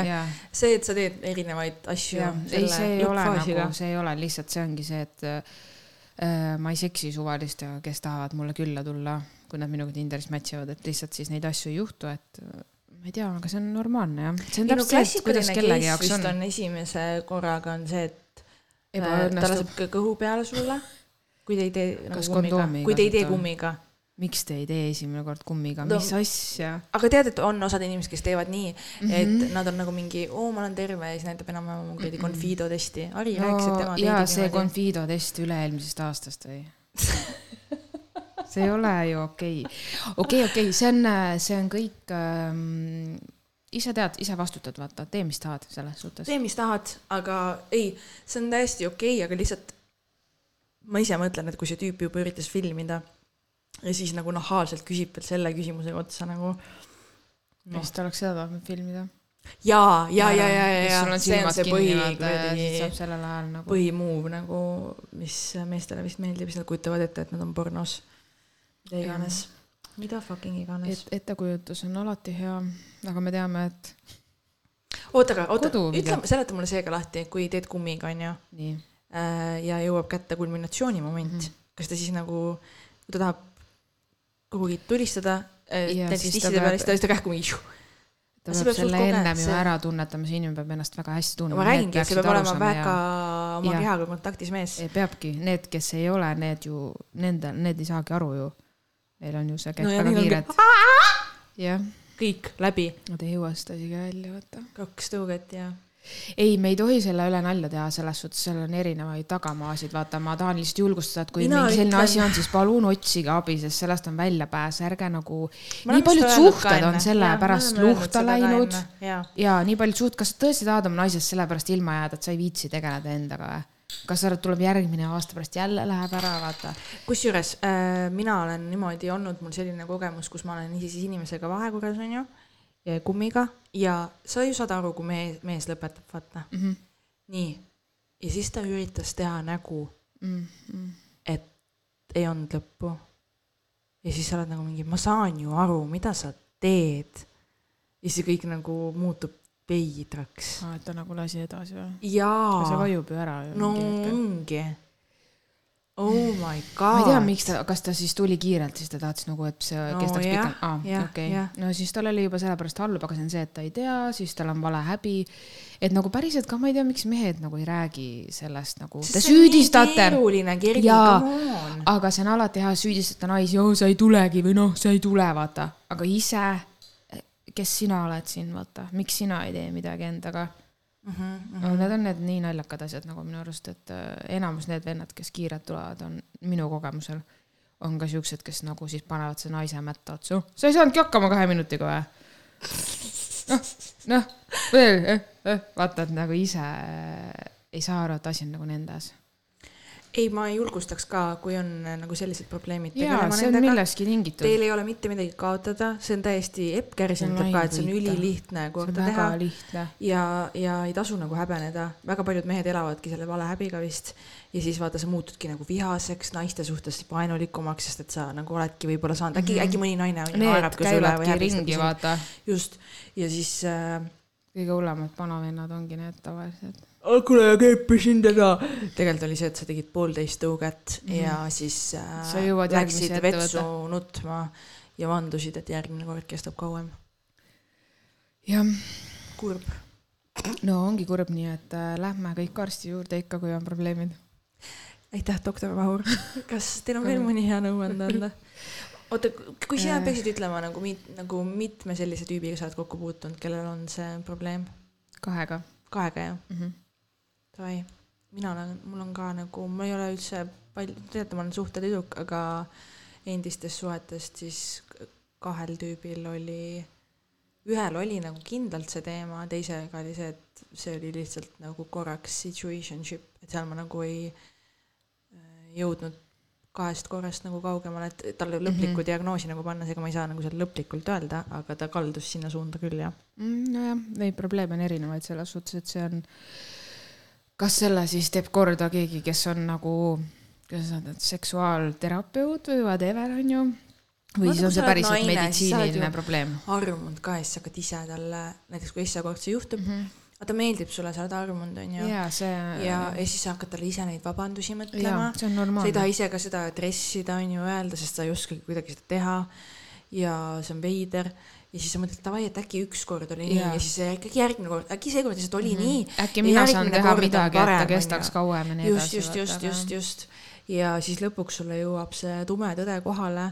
see, et sa teed erinevaid asju ei, see ei ole nagu, see ei ole lihtsalt, see ongi see, et äh, ma ei seksi suvalistega, kes tahavad mulle külla tulla, kui nad minuga Tinderis match ivad, et lihtsalt siis neid asju ei juhtu, et äh, ma ei tea, aga see on normaalne jah. see on ei no täpselt see, et kuidas kellegi jaoks on, esimese korraga on see, et äh, ta laseb kõ- kõhu peale sulle, kui te ei tee nagu kummiga kui te ei tee kummiga. Miks te ei tee esimene kord kummiga, No- mis asja? aga tead, et on osad inimesed, kes teevad nii mm, Mhm. -hmm. et nad on nagu mingi, oo, ma olen terve ja siis näitab enam-vähem kuradi Confido testi. Ari no, rääkis, et tema jaa, see niimoodi. Confido test üle-eelmisest aastast või? see ei ole ju okei okay.. okei okay,, okei okay,, see on, see on kõik ähm,, ise tead, ise vastutad, vaata, tee, mis tahad selles suhtes. tee, mis tahad, aga ei, see on täiesti okei okay,, aga lihtsalt ma ise mõtlen, et kui see tüüp juba üritas filmida ja siis nagu nahaalselt küsib veel selle küsimusega otsa nagu ja siis ta oleks seda tahtnud filmida. jaa, ja, ja, ja, ja, ja sul on see on see põhi ja ajal nagu. põhimuuv nagu, mis meestele vist meeldib, siis nad kujutavad ette, et nad on pornos. mida iganes, mida fucking iganes et. ettekujutus on alati hea, aga me teame, et oota, aga oota, ütle, seleta mulle see ka lahti, kui teed kummiga, onju, nii, ja jõuab kätte kulminatsiooni moment mm. -hmm. kas ta siis nagu, kui ta tahab kuhugi tulistada, Ja näiteks siis ta tisside peab- peale, siis ta lihtsalt kähku mingi ta peab selle ennem ju ära tunnetama, see inimene peab ennast väga hästi tundma. ma räägingi, et see peab olema väga oma Jah. kehaga kontaktis mees. peabki, need, kes ei ole, need ju, nende, need ei saagi aru ju. Neil on ju see käib No ja väga kiired. jah, kõik läbi, Nad ei jõua seda isegi välja võtta. kaks tõuget ja ei, me ei tohi selle üle nalja teha, selles suhtes seal on erinevaid tagamaasid, vaata, ma tahan lihtsalt julgustada, et kui Mina mingi selline ütlen- asi on, siis palun otsige abi, sest sellest on väljapääs, ärge nagu, nii paljud suhted on selle Jaa, pärast luhta läinud jaa. ja nii paljud suht-, kas sa tõesti tahad oma naisest sellepärast ilma jääda, et sa ei viitsi tegeleda endaga või? kas sa arvad, tuleb järgmine aasta pärast jälle läheb ära, vaata. kusjuures äh, mina olen niimoodi olnud, mul selline kogemus, kus ma olen niisiis inimesega vahekorras, onju, kummiga ja sa ju saad aru, kui mees, mees lõpetab, vaata mm. -hmm. nii, ja siis ta üritas teha nägu, Mm, et ei olnud lõppu. ja siis sa oled nagu mingi, ma saan ju aru, mida sa teed. ja siis kõik nagu muutub veidraks. aa, et ta nagu lasi edasi või? jaa see, vajub ju ära ju no ongi. Oh my god. ma ei tea, miks ta, kas ta siis tuli kiirelt, siis ta tahtis nagu, et see No kestaks jah, pikalt. aa, jah, okei jah.. no siis tal oli juba sellepärast halb, aga see on see, et ta ei tea, siis tal on vale häbi. et nagu päriselt ka ma ei tea, miks mehed nagu ei räägi sellest nagu, te süüdistate. Jaa. aga see on alati hea süüdistada naisi, oo sa ei tulegi või noh, sa ei tule, vaata. aga ise, kes sina oled siin, vaata, miks sina ei tee midagi endaga Mhm, no need on need nii naljakad asjad nagu minu arust, et äh, enamus need vennad, kes kiirelt tulevad, on minu kogemusel, on ka siuksed, kes nagu siis panevad see naise mätta otsa, sa ei saanudki hakkama kahe minutiga või? noh, noh, veel eh,, eh. vaata, et nagu ise ei saa aru, et asi on nagu nendes. ei, ma julgustaks ka, kui on äh, nagu sellised probleemid jaa, see on millestki tingitud. Teil ei ole mitte midagi kaotada, see on täiesti, Epp Kärsin ütleb ka, et see on ülilihtne väga teha. ja, ja ei tasu nagu häbeneda, väga paljud mehed elavadki selle vale häbiga vist. Ja siis vaata, sa muutudki nagu vihaseks naiste suhtes vaenulikumaks, sest et sa nagu oledki võib-olla saanud, äkki, äkki mõni naine Need naerabki su üle või ringi, sind. just, ja siis äh, kõige hullemad vanavennad ongi need tavaliselt. kuule, keepisin teda. tegelikult oli see, et sa tegid poolteist tõuget mm ja siis äh, läksid vetsu nutma ja vandusid, et järgmine kord kestab kauem. jah kurb. no ongi kurb, nii et äh, lähme kõik arsti juurde ikka, kui on probleemid. aitäh, doktor Vahur. kas teil on veel mõni hea nõuanne anda? oota, kui sina Äh. peaksid ütlema nagu mit-, nagu mitme sellise tüübiga sa oled kokku puutunud, kellel on see probleem? kahega kahega jah? mm. -hmm. Davai, mina olen, mul on ka nagu, ma ei ole üldse palju, teate, ma olen suhtetüdruk, aga endistest suhetest siis kahel tüübil oli, ühel oli nagu kindlalt see teema, teisega oli see, et see oli lihtsalt nagu korraks situationship, et seal ma nagu ei äh, jõudnud kahest korrast nagu kaugemale, et talle lõplikku mm. -hmm. diagnoosi nagu panna, seega ma ei saa nagu seda lõplikult öelda, aga ta kaldus sinna suunda küll jah. Mm, nojah, neid probleeme on erinevaid selles suhtes, et see on, kas selle siis teeb korda keegi, kes on nagu, kuidas öelda, seksuaalterapeut või whatever, on ju. või Vaata, siis on see päriselt meditsiiniline probleem armunud ka ja siis hakkad ise talle, näiteks kui esmakordselt juhtub mm, mm. -hmm. vaata meeldib sulle, sa oled armunud, onju. ja see. ja, ja siis sa hakkad talle ise neid vabandusi mõtlema, see on sa ei taha ise ka seda dressida, onju, öelda, sest sa ei oskagi kuidagi seda teha. ja see on veider ja siis sa mõtled, davai, et äkki ükskord oli nii Jaa. ja siis äkki järgmine kord, äkki seekord lihtsalt oli mm -hmm. nii. äkki mina saan teha midagi, et ta kestaks kauem. ja nii just, edasi. just, just, just, just. ja siis lõpuks sulle jõuab see tume tõde kohale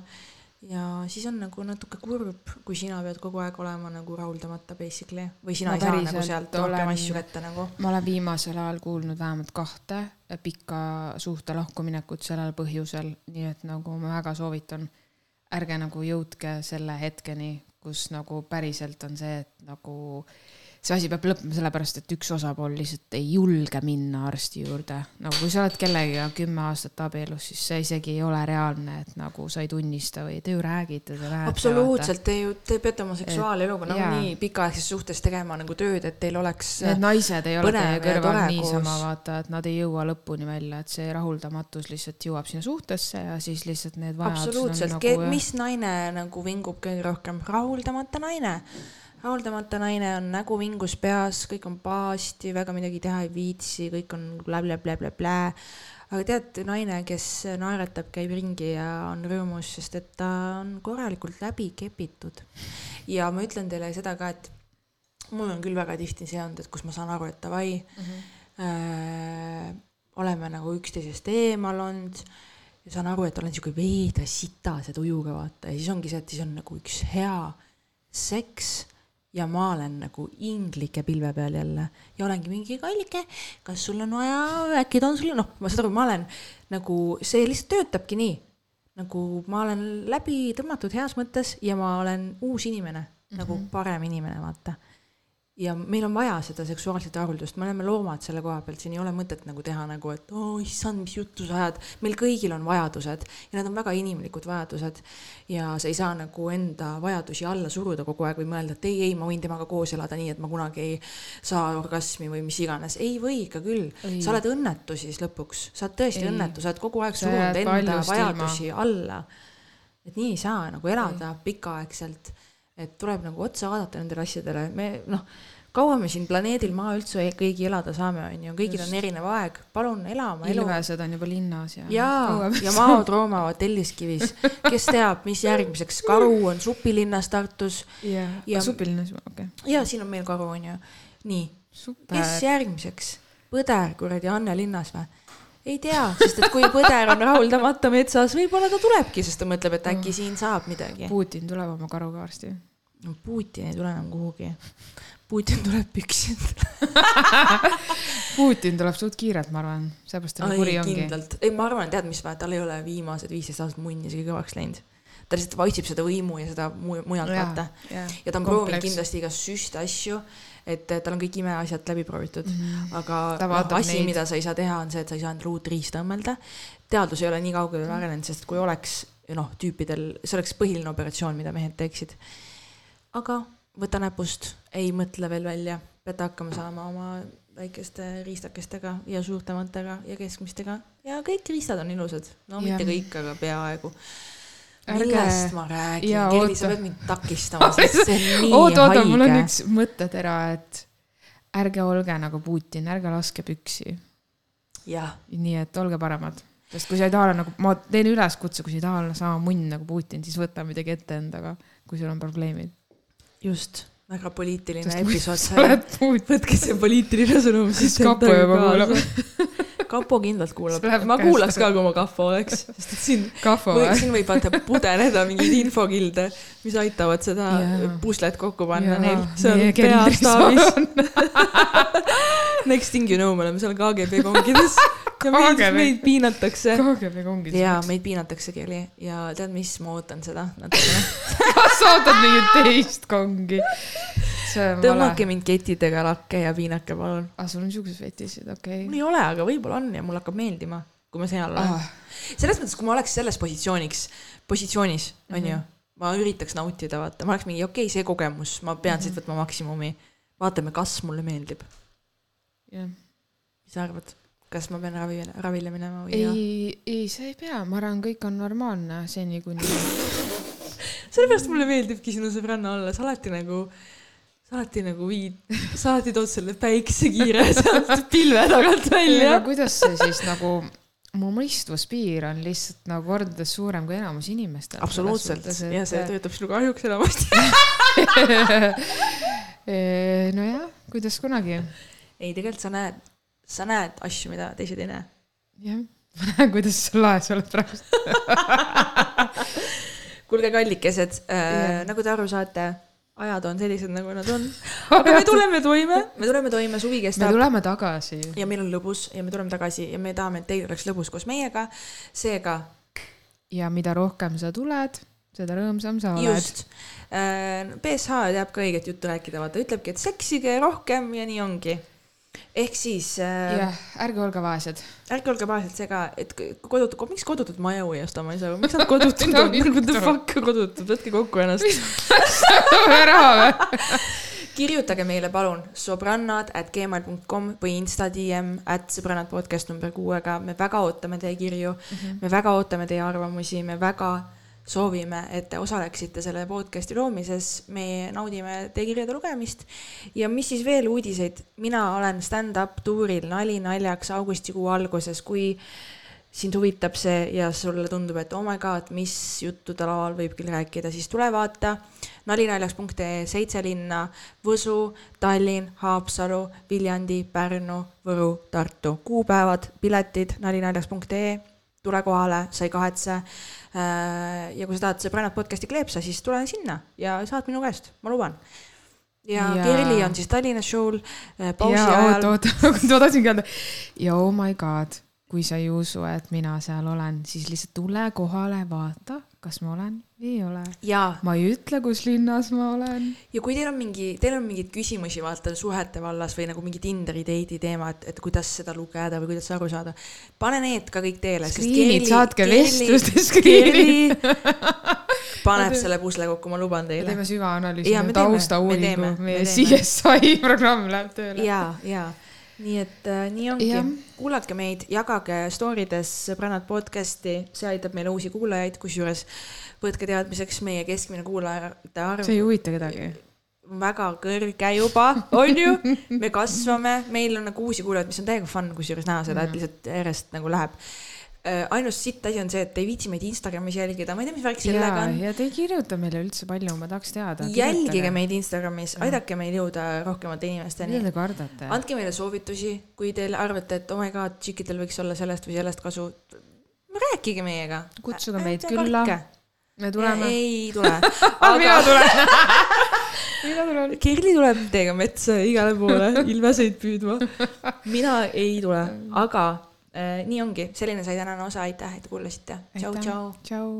ja siis on nagu natuke kurb, kui sina pead kogu aeg olema nagu rahuldamata basically või sina Ma ei saa nagu sealt rohkem asju kätte nagu. ma olen viimasel ajal kuulnud vähemalt kahte pikka suhte lahkuminekut sellel põhjusel, nii et nagu ma väga soovitan, ärge nagu jõudke selle hetkeni, kus nagu päriselt on see, et nagu see asi peab lõppema sellepärast, et üks osapool lihtsalt ei julge minna arsti juurde. nagu kui sa oled kellegiga kümme aastat abielus, siis see isegi ei ole reaalne, et nagu sa ei tunnista või te ju räägite, absoluutselt, te ju, te peate oma seksuaaleluga nagunii pikaaegses suhtes tegema nagu tööd, et teil oleks Need naised ei ole teie kõrval niisama vaata, et nad ei jõua lõpuni välja, et see rahuldamatus lihtsalt jõuab sinna suhtesse ja siis lihtsalt need vajadused absoluutselt. nagu,, mis naine nagu vingub kõige rohkem, rahuldamata naine. Rahuldamata naine on nägu vingus peas, kõik on pahasti, väga midagi teha ei viitsi, kõik on blä-blä-blä-blä-blä. aga tead, naine, kes naeratab, käib ringi ja on rõõmus, sest et ta on korralikult läbi kepitud. ja ma ütlen teile seda ka, et mul on küll väga tihti see olnud, et kus ma saan aru, et davai mm, -hmm. äh, oleme nagu üksteisest eemal olnud ja saan aru, et olen siuke veidra sitase tujuga, vaata, ja siis ongi see, et siis on nagu üks hea seks ja ma olen nagu inglike pilve peal jälle ja olengi mingi kallike, kas sul on vaja, äkki ta on sul, noh, ma saan aru, ma olen nagu, see lihtsalt töötabki nii. nagu ma olen läbi tõmmatud heas mõttes ja ma olen uus inimene mm, -hmm. nagu Mhm. parem inimene, vaata ja meil on vaja seda seksuaalset rahuldust, me oleme loomad selle koha pealt, siin ei ole mõtet nagu teha nagu, et oo oh, issand, mis juttu sa ajad. meil kõigil on vajadused ja need on väga inimlikud vajadused. ja sa ei saa nagu enda vajadusi alla suruda kogu aeg või mõelda, et ei, ei, ma võin temaga koos elada nii, et ma kunagi ei saa orgasmi või mis iganes. ei või ikka küll. sa oled õnnetu siis lõpuks, sa oled tõesti Ei. õnnetu, sa oled kogu aeg surunud enda vajadusi ilma. alla. et nii ei saa nagu elada pikaaegselt et tuleb nagu otsa vaadata nendele asjadele, me noh, kaua me siin planeedil Maa üldse kõigi elada saame, on ju, kõigil on erinev aeg, palun ela oma elu. ilvesed on juba linnas ja. jaa, ja maod roomavad Telliskivis, kes teab, mis järgmiseks, Karu on supilinnas Tartus ja, Ja- ja... supilinnas, okei okay.. ja siin on meil Karu, on ju. nii, kes. järgmiseks? Põder kuradi Anne linnas või? Ei tea, sest et kui põder on rahuldamata metsas, võib-olla ta tulebki, sest ta mõtleb, et äkki siin saab midagi. Putin tuleb oma karuga varsti. no Putin ei tule enam kuhugi. Putin tuleb püksi Putin tuleb suht kiirelt, ma arvan, seepärast ta nii kuri ongi. kindlalt, ei ma arvan, tead mis tal ei ole viimased viisteist aastat munni isegi kõvaks läinud. ta lihtsalt otsib seda võimu ja seda mu- mujalt vaata. ja ta on proovinud kindlasti igast süste asju, et tal on kõik imeasjad läbi proovitud mm, -hmm. aga noh, asi, mida sa ei saa teha, on see, et sa ei saa endale uut riista õmmelda. teadus ei ole nii kaugele arenenud, sest kui oleks noh, tüüpidel, see oleks põhiline operatsioon, mida mehed teeksid. aga võta näpust, ei mõtle veel välja, peate hakkama saama oma väikeste riistakestega ja suurtematega ja keskmistega ja kõik riistad on ilusad, no Jah. mitte kõik, aga peaaegu. Ärge- millest ma räägin Kelly, sa pead mind takistama, sest see on nii oota, oota, mul on haige. üks mõttetera, et ärge olge nagu Putin, ärge laske püksi. nii et olge paremad, sest kui sa ei taha olla nagu, ma teen üleskutse, kui sa ei taha olla sama munn nagu Putin, siis võta midagi ette endaga, kui sul on probleemid. just, väga poliitiline Sest episood sa sai. võtke see poliitiline sõnum Siis kapo juba kuulab.. Kapo kindlalt kuulab See ma käest kuulaks ka, kui ma kapo oleks, sest et siin kahva või siin võib vaata pudeneda mingeid infokilde, mis aitavad seda Jaa. puslet kokku panna Jaa, neil meie keldris peastaabis. Next thing you know, me oleme seal KGB kongides ja meid, meid piinatakse. KGB kongis. jaa, meid piinatakse Kelly ja tead mis, ma ootan seda natukene. kas sa ootad mingit teist kongi? Vale tõmmake. mind kettidega lakke ja piinake palun. aa, sul on siuksed fetišid, okei mul ei ole, aga võib-olla on ja mul hakkab meeldima, kui ma seal olen ah,. selles mõttes, kui ma oleks selles positsiooniks, positsioonis, onju, ma üritaks nautida, vaata, ma oleks mingi okei okay,, see kogemus, ma pean siit võtma maksimumi. vaatame, kas mulle meeldib. jah. mis sa arvad, kas ma pean ravile, ravile minema või ei, ei.? ei, ei, sa ei pea, ma arvan, kõik on normaalne seni, kuni. sellepärast mulle meeldibki sinu sõbranna olla, sa alati nagu, sa alati nagu viid, sa alati tood selle päiksekiire sealt pilve tagant välja. kuidas see siis nagu, mu mõistvuspiir on lihtsalt nagu kordades suurem kui enamus inimestel. absoluutselt ja see töötab sinu kahjuks enamasti. nojah, kuidas kunagi. ei, tegelikult sa näed, sa näed asju, mida teised ei näe. jah, ma näen, kuidas sa laes oled praegu. kuulge, kallikesed äh, nagu te aru saate, ajad on sellised, nagu nad on. aga me tuleme toime, me tuleme toime, suvi me kestab tuleme tagasi. ja meil on lõbus ja me tuleme tagasi ja me tahame, et teil oleks lõbus koos meiega. seega ja mida rohkem sa tuled, seda rõõmsam sa oled. just äh,, BSH teab ka õiget juttu rääkida, vaata, ütlebki, et seksige rohkem ja nii ongi. Ehk siis äh, jah, ärge olge vaesed. ärge olge vaesed see ka, et kodutud, miks kodutud maju ei osta, ma ei saa miks nad kodutud on, nagu the vittu? fuck kodutud, võtke kokku ennast. raha või? kirjutage meile palun sobrannad at gmail.com või insta DM at sõbrannad podcast number kuuega, me väga ootame teie kirju mm, -hmm. me väga ootame teie arvamusi, me väga soovime, et te osaleksite selle podcast'i loomises, me naudime teie kirjade lugemist. Ja mis siis veel uudiseid, mina olen stand-up tuuril nali naljaks augustikuu alguses, kui sind huvitab see ja sulle tundub, et oh my god, mis juttu ta laval võib küll rääkida, siis tule vaata nalinaljaks.ee, seitse linna, Võsu, Tallinn, Haapsalu, Viljandi, Pärnu, Võru, Tartu, kuupäevad, piletid nalinaljaks.ee tule kohale, sa ei kahetse. ja kui sa tahad sõbrannad podcast'i kleepsa, siis tule sinna ja saad minu käest, ma luban. ja Jaa. Kerli on siis Tallinnas show'l äh, pausi ja ajal. oota, ma tahtsingi öelda ja oh my god, kui sa ei usu, et mina seal olen, siis lihtsalt tule kohale, vaata, kas ma olen ei ole. ja, ma ei ütle, kus linnas ma olen. ja kui teil on mingi, teil on mingeid küsimusi vaata suhete vallas või nagu mingi Tinderi date'i teema, et, et kuidas seda lugeda või kuidas aru saada, pane need ka kõik teele. Screen'id saatke vestluste screen'id. paneb selle pusle kokku, ma luban teile. teeme süvaanalüüsi taustauuringu meie. CSI programm läheb tööle. ja, ja nii et äh, nii ongi Jah., kuulake meid, jagage story des sõbrannad podcast'i, see aitab meile uusi kuulajaid, kusjuures võtke teadmiseks meie keskmine kuulajate arv see ei huvita kedagi. väga kõrge juba, on ju, me kasvame, meil on nagu uusi kuulajaid, mis on täiega fun kusjuures näha seda, et lihtsalt järjest nagu läheb. ainus sitt asi on see, et te ei viitsi meid Instagramis jälgida, ma ei tea, mis värk sellega on. ja te ei kirjuta meile üldse palju, ma tahaks teada. jälgige. meid Instagramis, aidake meil jõuda rohkemate inimesteni mida te kardate? andke meile soovitusi, kui teil arvate, et oh my god, tšikidel võiks olla sellest või sellest kasu. rääkige meiega. Kutsuge meid külla. Me tuleme. ei tule. mina aga tulen. mina tulen. Kerli tuleb teiega metsa igale poole ilveseid püüdma. mina ei tule, aga äh, nii ongi, selline sai tänane osa, aitäh, et kuulasite. tšau, tšau. tšau.